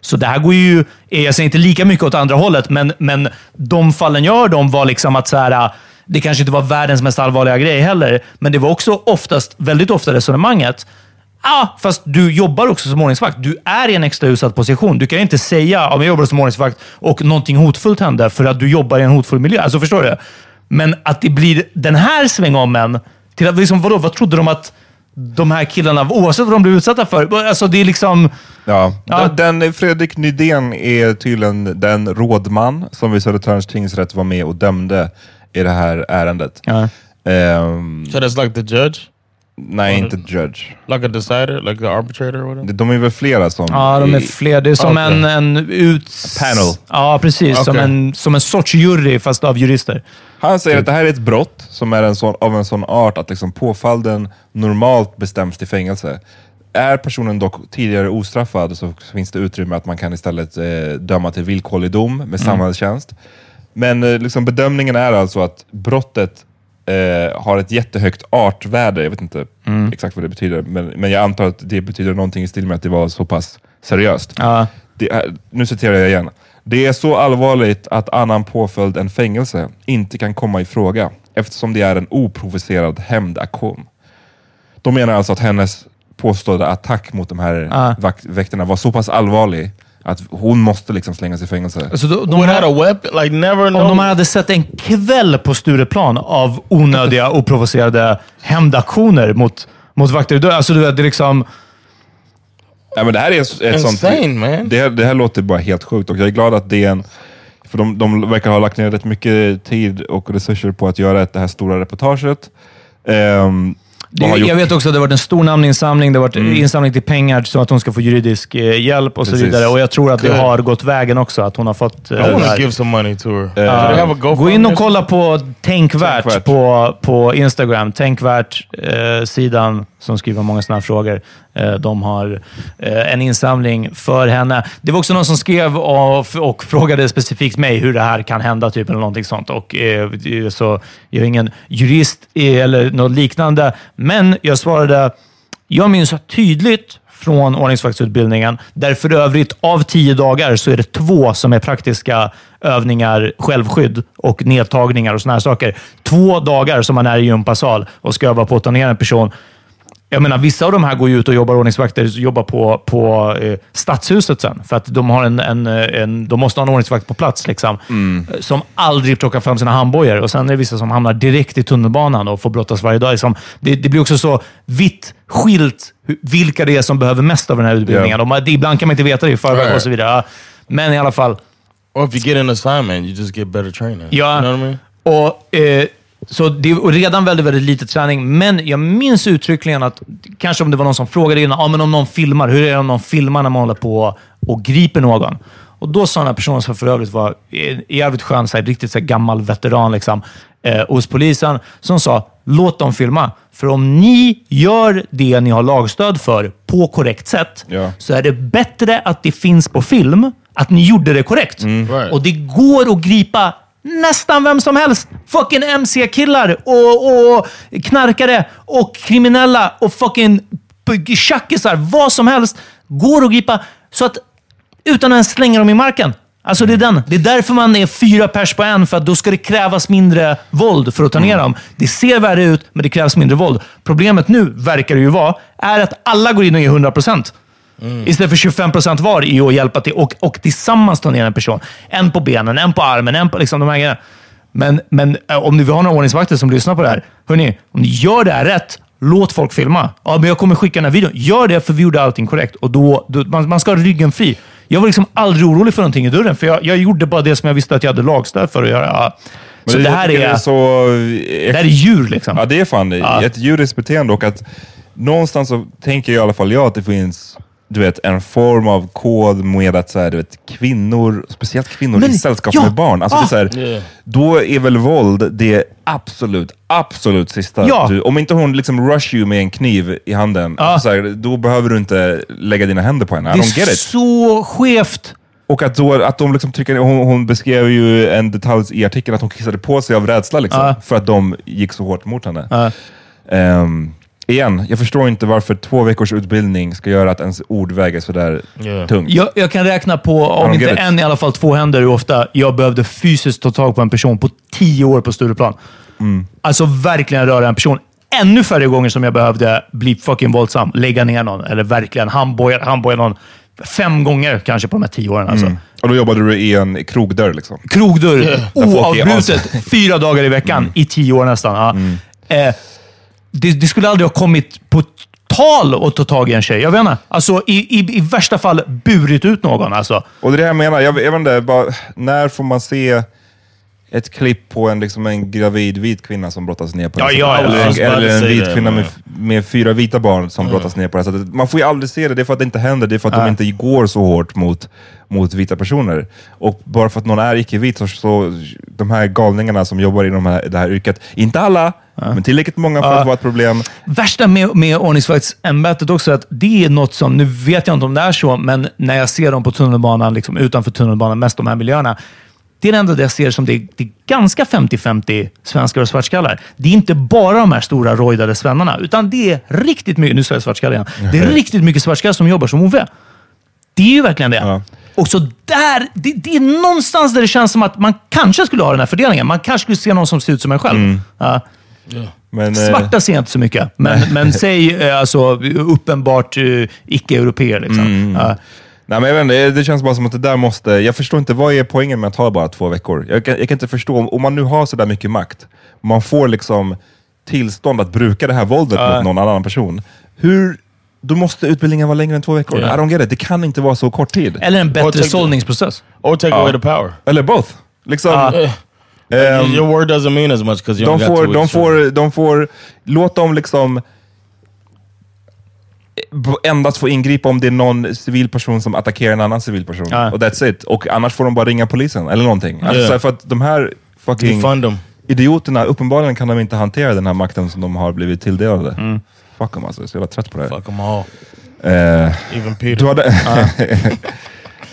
Så det här går ju, eh, jag säger inte lika mycket åt andra hållet, men, men de fallen jag hörde om var liksom att så här, det kanske inte var världens mest allvarliga grej heller, men det var också oftast, väldigt ofta resonemanget, ah, fast du jobbar också som ordningsvakt. Du är i en extra utsatt position. Du kan inte säga att jag jobbar som ordningsvakt och någonting hotfullt hände för att du jobbar i en hotfull miljö. Alltså förstår du? Men att det blir den här svängommen till att, liksom, vadå, vad trodde de att de här killarna, oavsett vad de blev utsatta för, alltså det är liksom... Ja. Ja. Den, Fredrik Nydén är tydligen den rådman som vid Södertörns tingsrätt var med och dömde i det här ärendet. Ja. Ehm, So that's like the judge? nej, inte judge. Like a decider? Like the arbitrator or whatever? De är väl flera som... Ja, de är fler. Det är som Okej. en, en ut... Panel. Ja, precis. Som, Okej. en, som en sorts jury, fast av jurister. Han säger att det här är ett brott som är en sån, av en sån art att liksom påföljden normalt bestäms till fängelse. Är personen dock tidigare ostraffad så finns det utrymme att man kan istället eh, döma till villkorlig dom med samhällstjänst. Men eh, liksom bedömningen är alltså att brottet eh, har ett jättehögt artvärde. Jag vet inte exakt vad det betyder, men, men jag antar att det betyder någonting i stil med att det var så pass seriöst. Det är, nu citerar jag igen. Det är så allvarligt att annan påföljd än fängelse inte kan komma i fråga eftersom det är en oprovocerad hämndaktion. De menar alltså att hennes påstådda attack mot de här Ah. vakt, väktarna var så pass allvarlig att hon måste liksom slängas i fängelse. Alltså, de, de här, a weapon? Like never om de hade sett en kväll på Stureplan av onödiga, oprovocerade hämndaktioner mot, mot vakter. Alltså, du vet, det är liksom... Ja, men det här är ett, ett sånt... Insane, man. Det, här- det här låter bara helt sjukt och jag är glad att DN, för de, de verkar ha lagt ner rätt mycket tid och resurser på att göra ett, det här stora reportaget. Ehm, Det, jag vet också att det har varit en stor namninsamling. Det har varit insamling till pengar så att hon ska få juridisk eh, hjälp och så Precis. vidare. Och jag tror att det Good. har gått vägen också, att hon har fått... eh, I det give some money to her. Uh, a Gå in och kolla på Tänkvärt, Tänkvärt. På, på Instagram. Tänkvärt-sidan som skriver många sådana här frågor. Eh, de har eh, en insamling för henne. Det var också någon som skrev och, och frågade specifikt mig hur det här kan hända, typ, eller någonting sånt. Och, eh, så jag är ingen jurist eller något liknande, men jag svarade jag minns tydligt från ordningsvaktsutbildningen, där för övrigt av tio dagar så är det två som är praktiska övningar, självskydd och nedtagningar och sådana här saker. Två dagar som man är i gympasal och ska öva på att ta ner en person. Jag menar, vissa av de här går ju ut och jobbar ordningsvakter, jobbar på, på eh, stadshuset sen. För att de, har en, en, eh, en, de måste ha en ordningsvakt på plats, liksom, eh, som aldrig plockar fram sina handbojor. Och sen är det vissa som hamnar direkt i tunnelbanan och får brottas varje dag. Liksom, det, det blir också så vitt skilt vilka det är som behöver mest av den här utbildningen. De, det, ibland kan man inte veta det i förväg Right. och så vidare. Men i alla fall, Or if you get an assignment, you just get better training. Ja. You know what I mean? Och eh, så det är redan väldigt, väldigt lite träning, men jag minns uttryckligen att, kanske om det var någon som frågade innan, ah, men om någon filmar, hur är det om någon filmar när man håller på och griper någon? Och då sa den här personen, som för övrigt var jävligt skön, så här, riktigt så här, gammal veteran liksom, eh, hos polisen, som sa, låt dem filma. För om ni gör det ni har lagstöd för på korrekt sätt, Ja. så är det bättre att det finns på film, att ni gjorde det korrekt. Right. Och det går att gripa nästan vem som helst. Fucking MC-killar och, och knarkare och kriminella och fucking tjackisar. Vad som helst går att gripa så att utan att ens slänga dem i marken. Alltså det är, den. det är därför man är fyra pers på en, för att då ska det krävas mindre våld för att ta ner dem. Det ser värre ut, men det krävs mindre våld. Problemet nu, verkar det ju vara, är att alla går in och ger 100%. Istället för 25% var i att hjälpa till och, och tillsammans ta ner en person. En på benen, en på armen, en på liksom de här grejerna. Men, men eh, om ni vill ha några ordningsvakter som lyssnar på det här. Hörni, om ni gör det här rätt, låt folk filma. Ja, men jag kommer skicka den här videon. Gör det, för vi gjorde allting korrekt. Och då, då, man, man ska ha ryggen fri. Jag var liksom aldrig orolig för någonting i dörren, för jag, jag gjorde bara det som jag visste att jag hade lagstöd för att göra. Ja. Så det jag här tycker är, så... det här är djur liksom. Ja, det är fan ett djuriskt beteende och att någonstans så tänker i alla fall jag att det finns du vet, en form av kod med att så här, du vet, kvinnor, speciellt kvinnor Men- i sällskap ja, med barn, alltså, det är så här, Yeah. då är väl våld det absolut, absolut sista. Ja. Du, om inte hon liksom rush you med en kniv i handen, alltså, så här, då behöver du inte lägga dina händer på henne. Det är så skevt. Och att, då, att de liksom tycker, hon, hon beskrev ju en detalj i artikeln att hon kissade på sig av rädsla liksom, Ja. för att de gick så hårt mot henne. Ja. Igen, jag förstår inte varför två veckors utbildning ska göra att ens ord väger sådär Yeah. tungt. Jag, jag kan räkna på, om inte it. en i alla fall två händer, hur ofta jag behövde fysiskt ta tag på en person på tio år på Stureplan. Mm. Alltså verkligen röra en person. Ännu färre gånger som jag behövde bli fucking våldsam, lägga ner någon eller verkligen handboja, handboja någon. Fem gånger kanske på de här tio åren. Alltså. Och då jobbade du i en krogdörr liksom. Krogdörr, är oavbrutet, fyra dagar i veckan i tio år nästan. Ja. Eh, det, det skulle aldrig ha kommit på tal att ta tag i en tjej. Jag vet inte. Alltså, i, i, I värsta fall burit ut någon. Alltså. Och det är det jag menar, jag, jag vet inte, bara, när får man se ett klipp på en, liksom en gravid vit kvinna som brottas ner på Ja, det ja, sättet? ja, eller, about eller en vit kvinna med, med fyra vita barn som brottas ner på det sättet. Man får ju aldrig se det, det är för att det inte händer. Det är för att de inte går så hårt mot, mot vita personer. Och bara för att någon är icke-vit, så, så de här galningarna som jobbar inom det här, det här yrket, inte alla, men tillräckligt många för att vara ett problem. Värsta med, med ordningsvaktsämbetet också är att det är något som, nu vet jag inte om det är så, men när jag ser dem på tunnelbanan, liksom utanför tunnelbanan, mest de här miljöerna. Det är det enda jag ser som det är, det är ganska 50-50 svenskar och svartskallar. Det är inte bara de här stora rojdade svennarna, utan det är riktigt mycket, nu säger jag svartskalle igen, det är riktigt mycket svartskallar som jobbar som Ove. Det är ju verkligen det. Ja. Och så där, det, det är någonstans där det känns som att man kanske skulle ha den här fördelningen. Man kanske skulle se någon som ser ut som en själv. Ja. Men, eh, Svarta ser jag inte så mycket, men, men säg eh, alltså, uppenbart eh, icke-europeer. Liksom. Ja. Nej, men jag vet inte, det- känns bara som att det där måste... Jag förstår inte, vad är poängen med att ha bara två veckor? Jag kan, jag kan inte förstå, om- man nu har så där mycket makt, man får liksom tillstånd att bruka det här våldet mot någon annan person. Hur... Då måste utbildningen vara längre än två veckor. Ja. I don't get it. Det kan inte vara så kort tid. Eller en bättre sållningsprocess. Or take away the power. Eller both. Liksom, Eh, ehm, your word doesn't mean as much because you de, får, de, får, de får... Låt dem liksom endast få ingripa om det är någon civil person som attackerar en annan civil person. Ja. Och that's it. Och annars får de bara ringa polisen eller någonting. Alltså, här, för att de här fucking them. idioterna, uppenbarligen kan de inte hantera den här makten som de har blivit tilldelade. Mm. Fuck dem alltså, jag är så jävla trött på det här. Fuck them all. Eh, Even Peter. du hade...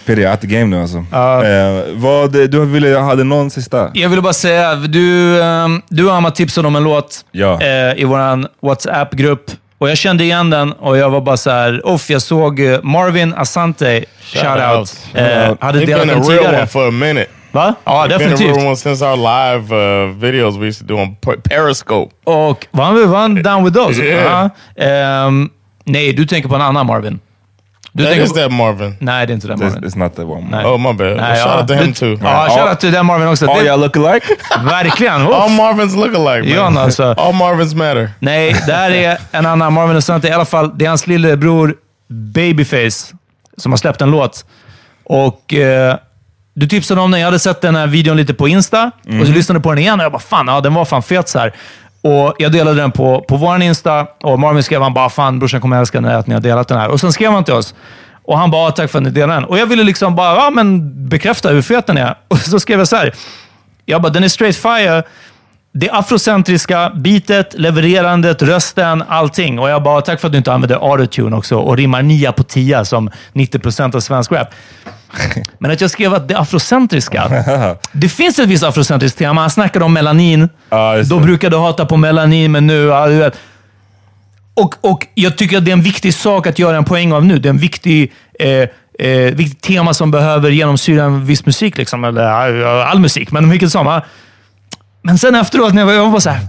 Peter, jag är at the game nu alltså. Eh, vad, du ville, hade någon sista? Jag ville bara säga, du, ehm, du och Amma tipsade om en låt Ja. eh, i vår WhatsApp-grupp. Och jag kände igen den och jag var bara så här, off, jag såg eh, Marvin Asante, shoutout, out. eh, out. hade He's delat den real tidigare. one for a minute. Va? Ja, He's been a definitivt. one since our live uh, videos we used to do on Per- Periscope. Och var han, var han down with those? Yeah. Ja. Ehm, nej, du tänker på en annan Marvin. Du That tänker is på, that Marvin. Nej, det är inte den Marvin. it's not the one. Nej. Oh my bad. Nej, Shout ja. out to him too. Ja, shoutout till den Marvin också. All Det- y'all look alike? Verkligen. All Uff. Marvins look alike, man. alltså. All Marvins matter. Nej, det här är en annan Marvin Asante. I alla fall, det är hans lillebror Babyface som har släppt en låt. Och eh, du tipsade om den, jag hade sett den här videon lite på Insta och så lyssnade på den igen och jag bara fan, ja, den var fan fet så här. Och jag delade den på, på vår Insta och Marvin skrev han bara fan brorsan kommer älska när att ni har delat den här. Och sen skrev han till oss och han bara tack för att ni delade den. Och jag ville liksom bara ja, men bekräfta hur fet den är. Och så skrev jag så här. Jag bara, den är straight fire. Det afrocentriska, beatet, levererandet, rösten, allting. Och jag bara, tack för att du inte använder autotune också och rimmar nia på tia som 90% av svensk rap. Men att jag skrev att det afrocentriska, det finns ett visst afrocentriskt tema. Han snackade om melanin. Just Då brukar du hata på melanin, men nu... Ja, du vet. Och, och jag tycker att det är en viktig sak att göra en poäng av nu. Det är en viktig, eh, eh, viktigt tema som behöver genomsyra en viss musik, liksom, eller all musik, men vilket som. Men sen efteråt, när jag var, jag var bara såhär,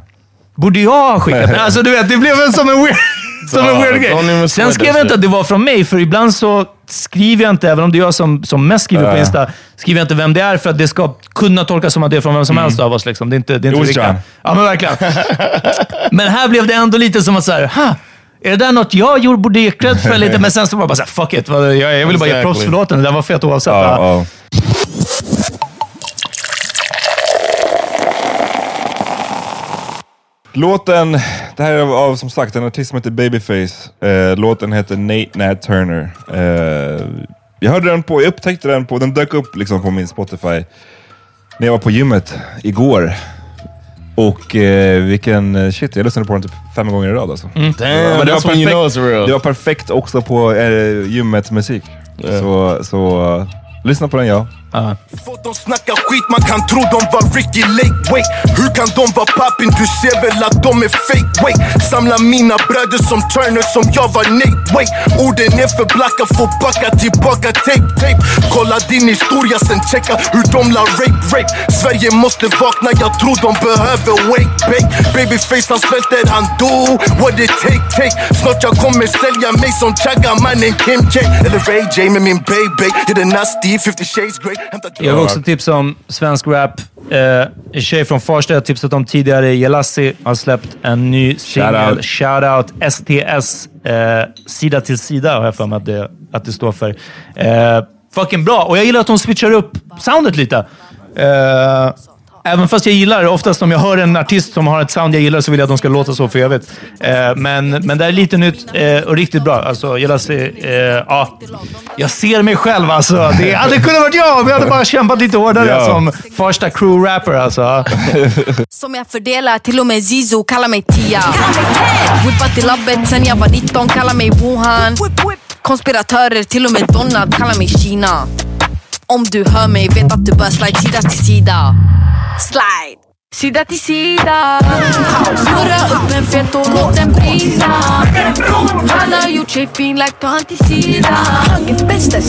borde jag ha skickat den? Alltså, du vet, det blev en som en weird, som en weird grej. Sen skrev jag inte att det var från mig, för ibland så skriver jag inte, även om det är jag som, som mest skriver på. Insta, skriver jag inte vem det är för att det ska kunna tolkas som att det är från vem som helst av oss. Liksom. Det är inte, det är inte. Sean. Ja, men verkligen. men här blev det ändå lite som att så här, ha, är det där något jag gjorde, borde ge cred för lite? Men sen så var jag bara såhär, fuck it. Jag, jag ville bara ge Exactly. för låten. Det där var fett oavsett. Ja, Ja. Låten, det här är av, som sagt en artist som heter Babyface. Eh, låten heter Nate Nat Turner. Eh, jag hörde den på, jag upptäckte den på, den dök upp liksom på min Spotify när jag var på gymmet igår. Och eh, vilken, eh, shit, jag lyssnade på den typ fem gånger i rad alltså. Damn, Men det var when you know perfekt-. Det var perfekt också på eh, gymmets musik. Så, så eh, lyssna på den ja. Uh. Fått de snacka skit, man kan tro de var Ricky Lake. Wait, hur kan de vara pappin? Du ser väl att de är fake? Wait, samla mina bröder som Turner som jag var Nate. Wait, orden är för blacka, får backa tillbaka tape, tape. Kolla din historia, sen checka hur de la rape, rape. Sverige måste vakna, jag tror de behöver wake, bake. Babyface han svälter, han do what it take, take? Snart jag kommer sälja mig som Chagga mannen Kim K. Eller Ray J med min baby, är det nasty, 50 shades grey jag vill också tipsa om svensk rap. Eh, en tjej från Farsta jag tipsat om tidigare, Jelassi, har släppt en ny singel. Shoutout. Shoutout STS. Eh, sida till sida har jag för mig att det, att det står för. Eh, fucking bra! Och jag gillar att hon switchar upp soundet lite. Eh, Även fast jag gillar, oftast om jag hör en artist som har ett sound jag gillar så vill jag att de ska låta så för evigt. Eh, men, men det är lite nytt eh, och riktigt bra. Alltså, jag, läser, eh, ja, jag ser mig själv alltså. Det hade kunnat varit jag om jag hade bara kämpat lite hårdare Ja. som första crew-rapper alltså. Som jag fördelar, till och med Zizo kallar mig Tia Whippat till labbet sen jag var 19, kallar mig Wuhan Konspiratörer, till och med Donald kallar mig Kina Om du hör mig, vet att du bör slide sida till sida Slide! Sida till sida. Snurra upp en fet och låt den brinna Han har gjort sig fin like på han till sida. Bästa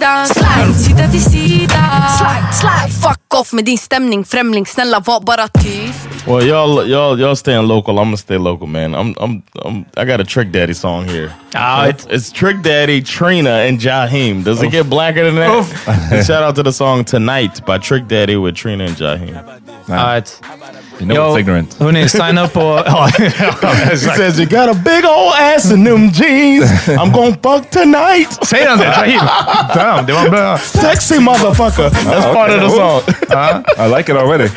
sidan Slide, sida till sida Slide, slide Fuck off med din stämning främling Snälla var bara tyst Well, y'all, y'all, y'all staying local. I'm gonna stay local, man. I'm, I'm, I'm I got a Trick Daddy song here. Ah, it's, it's Trick Daddy, Trina, and Jaheim. Does it get blacker than that? Shout out to the song "Tonight" by Trick Daddy with Trina and Jaheim. Right. You know Yo, it's ignorant. Hörni, signa upp på... Ja, He exakt. says you got a big old ass in them jeans. I'm gonna fuck tonight. Säger han det? Shahid? Damn, det var bra. Sexy motherfucker. That's part of the song. I like it already.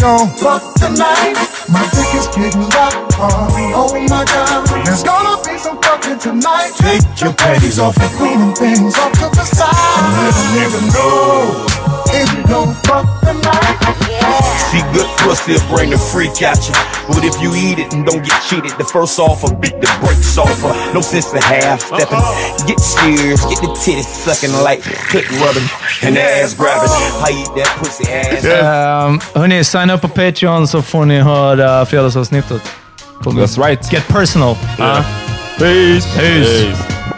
gon' fuck tonight. My dick is getting rocked hard. Oh my god, there's gonna be some fucking tonight. Take your panties off and cleaning things off to the side. Let a nigga know if you gon' fuck tonight. See good pussy will bring the freak out you. But if you eat it and don't get cheated, the first offer beat the brakes off her. No sense in half stepping. Get scared, get the titties sucking like clit rubbing and the ass grabbing. I eat that pussy ass. Um, hörni, sign up på Patreon så får ni höra fredagsavsnittet. That's right. Get personal. Ja. Peace. Peace. Imagine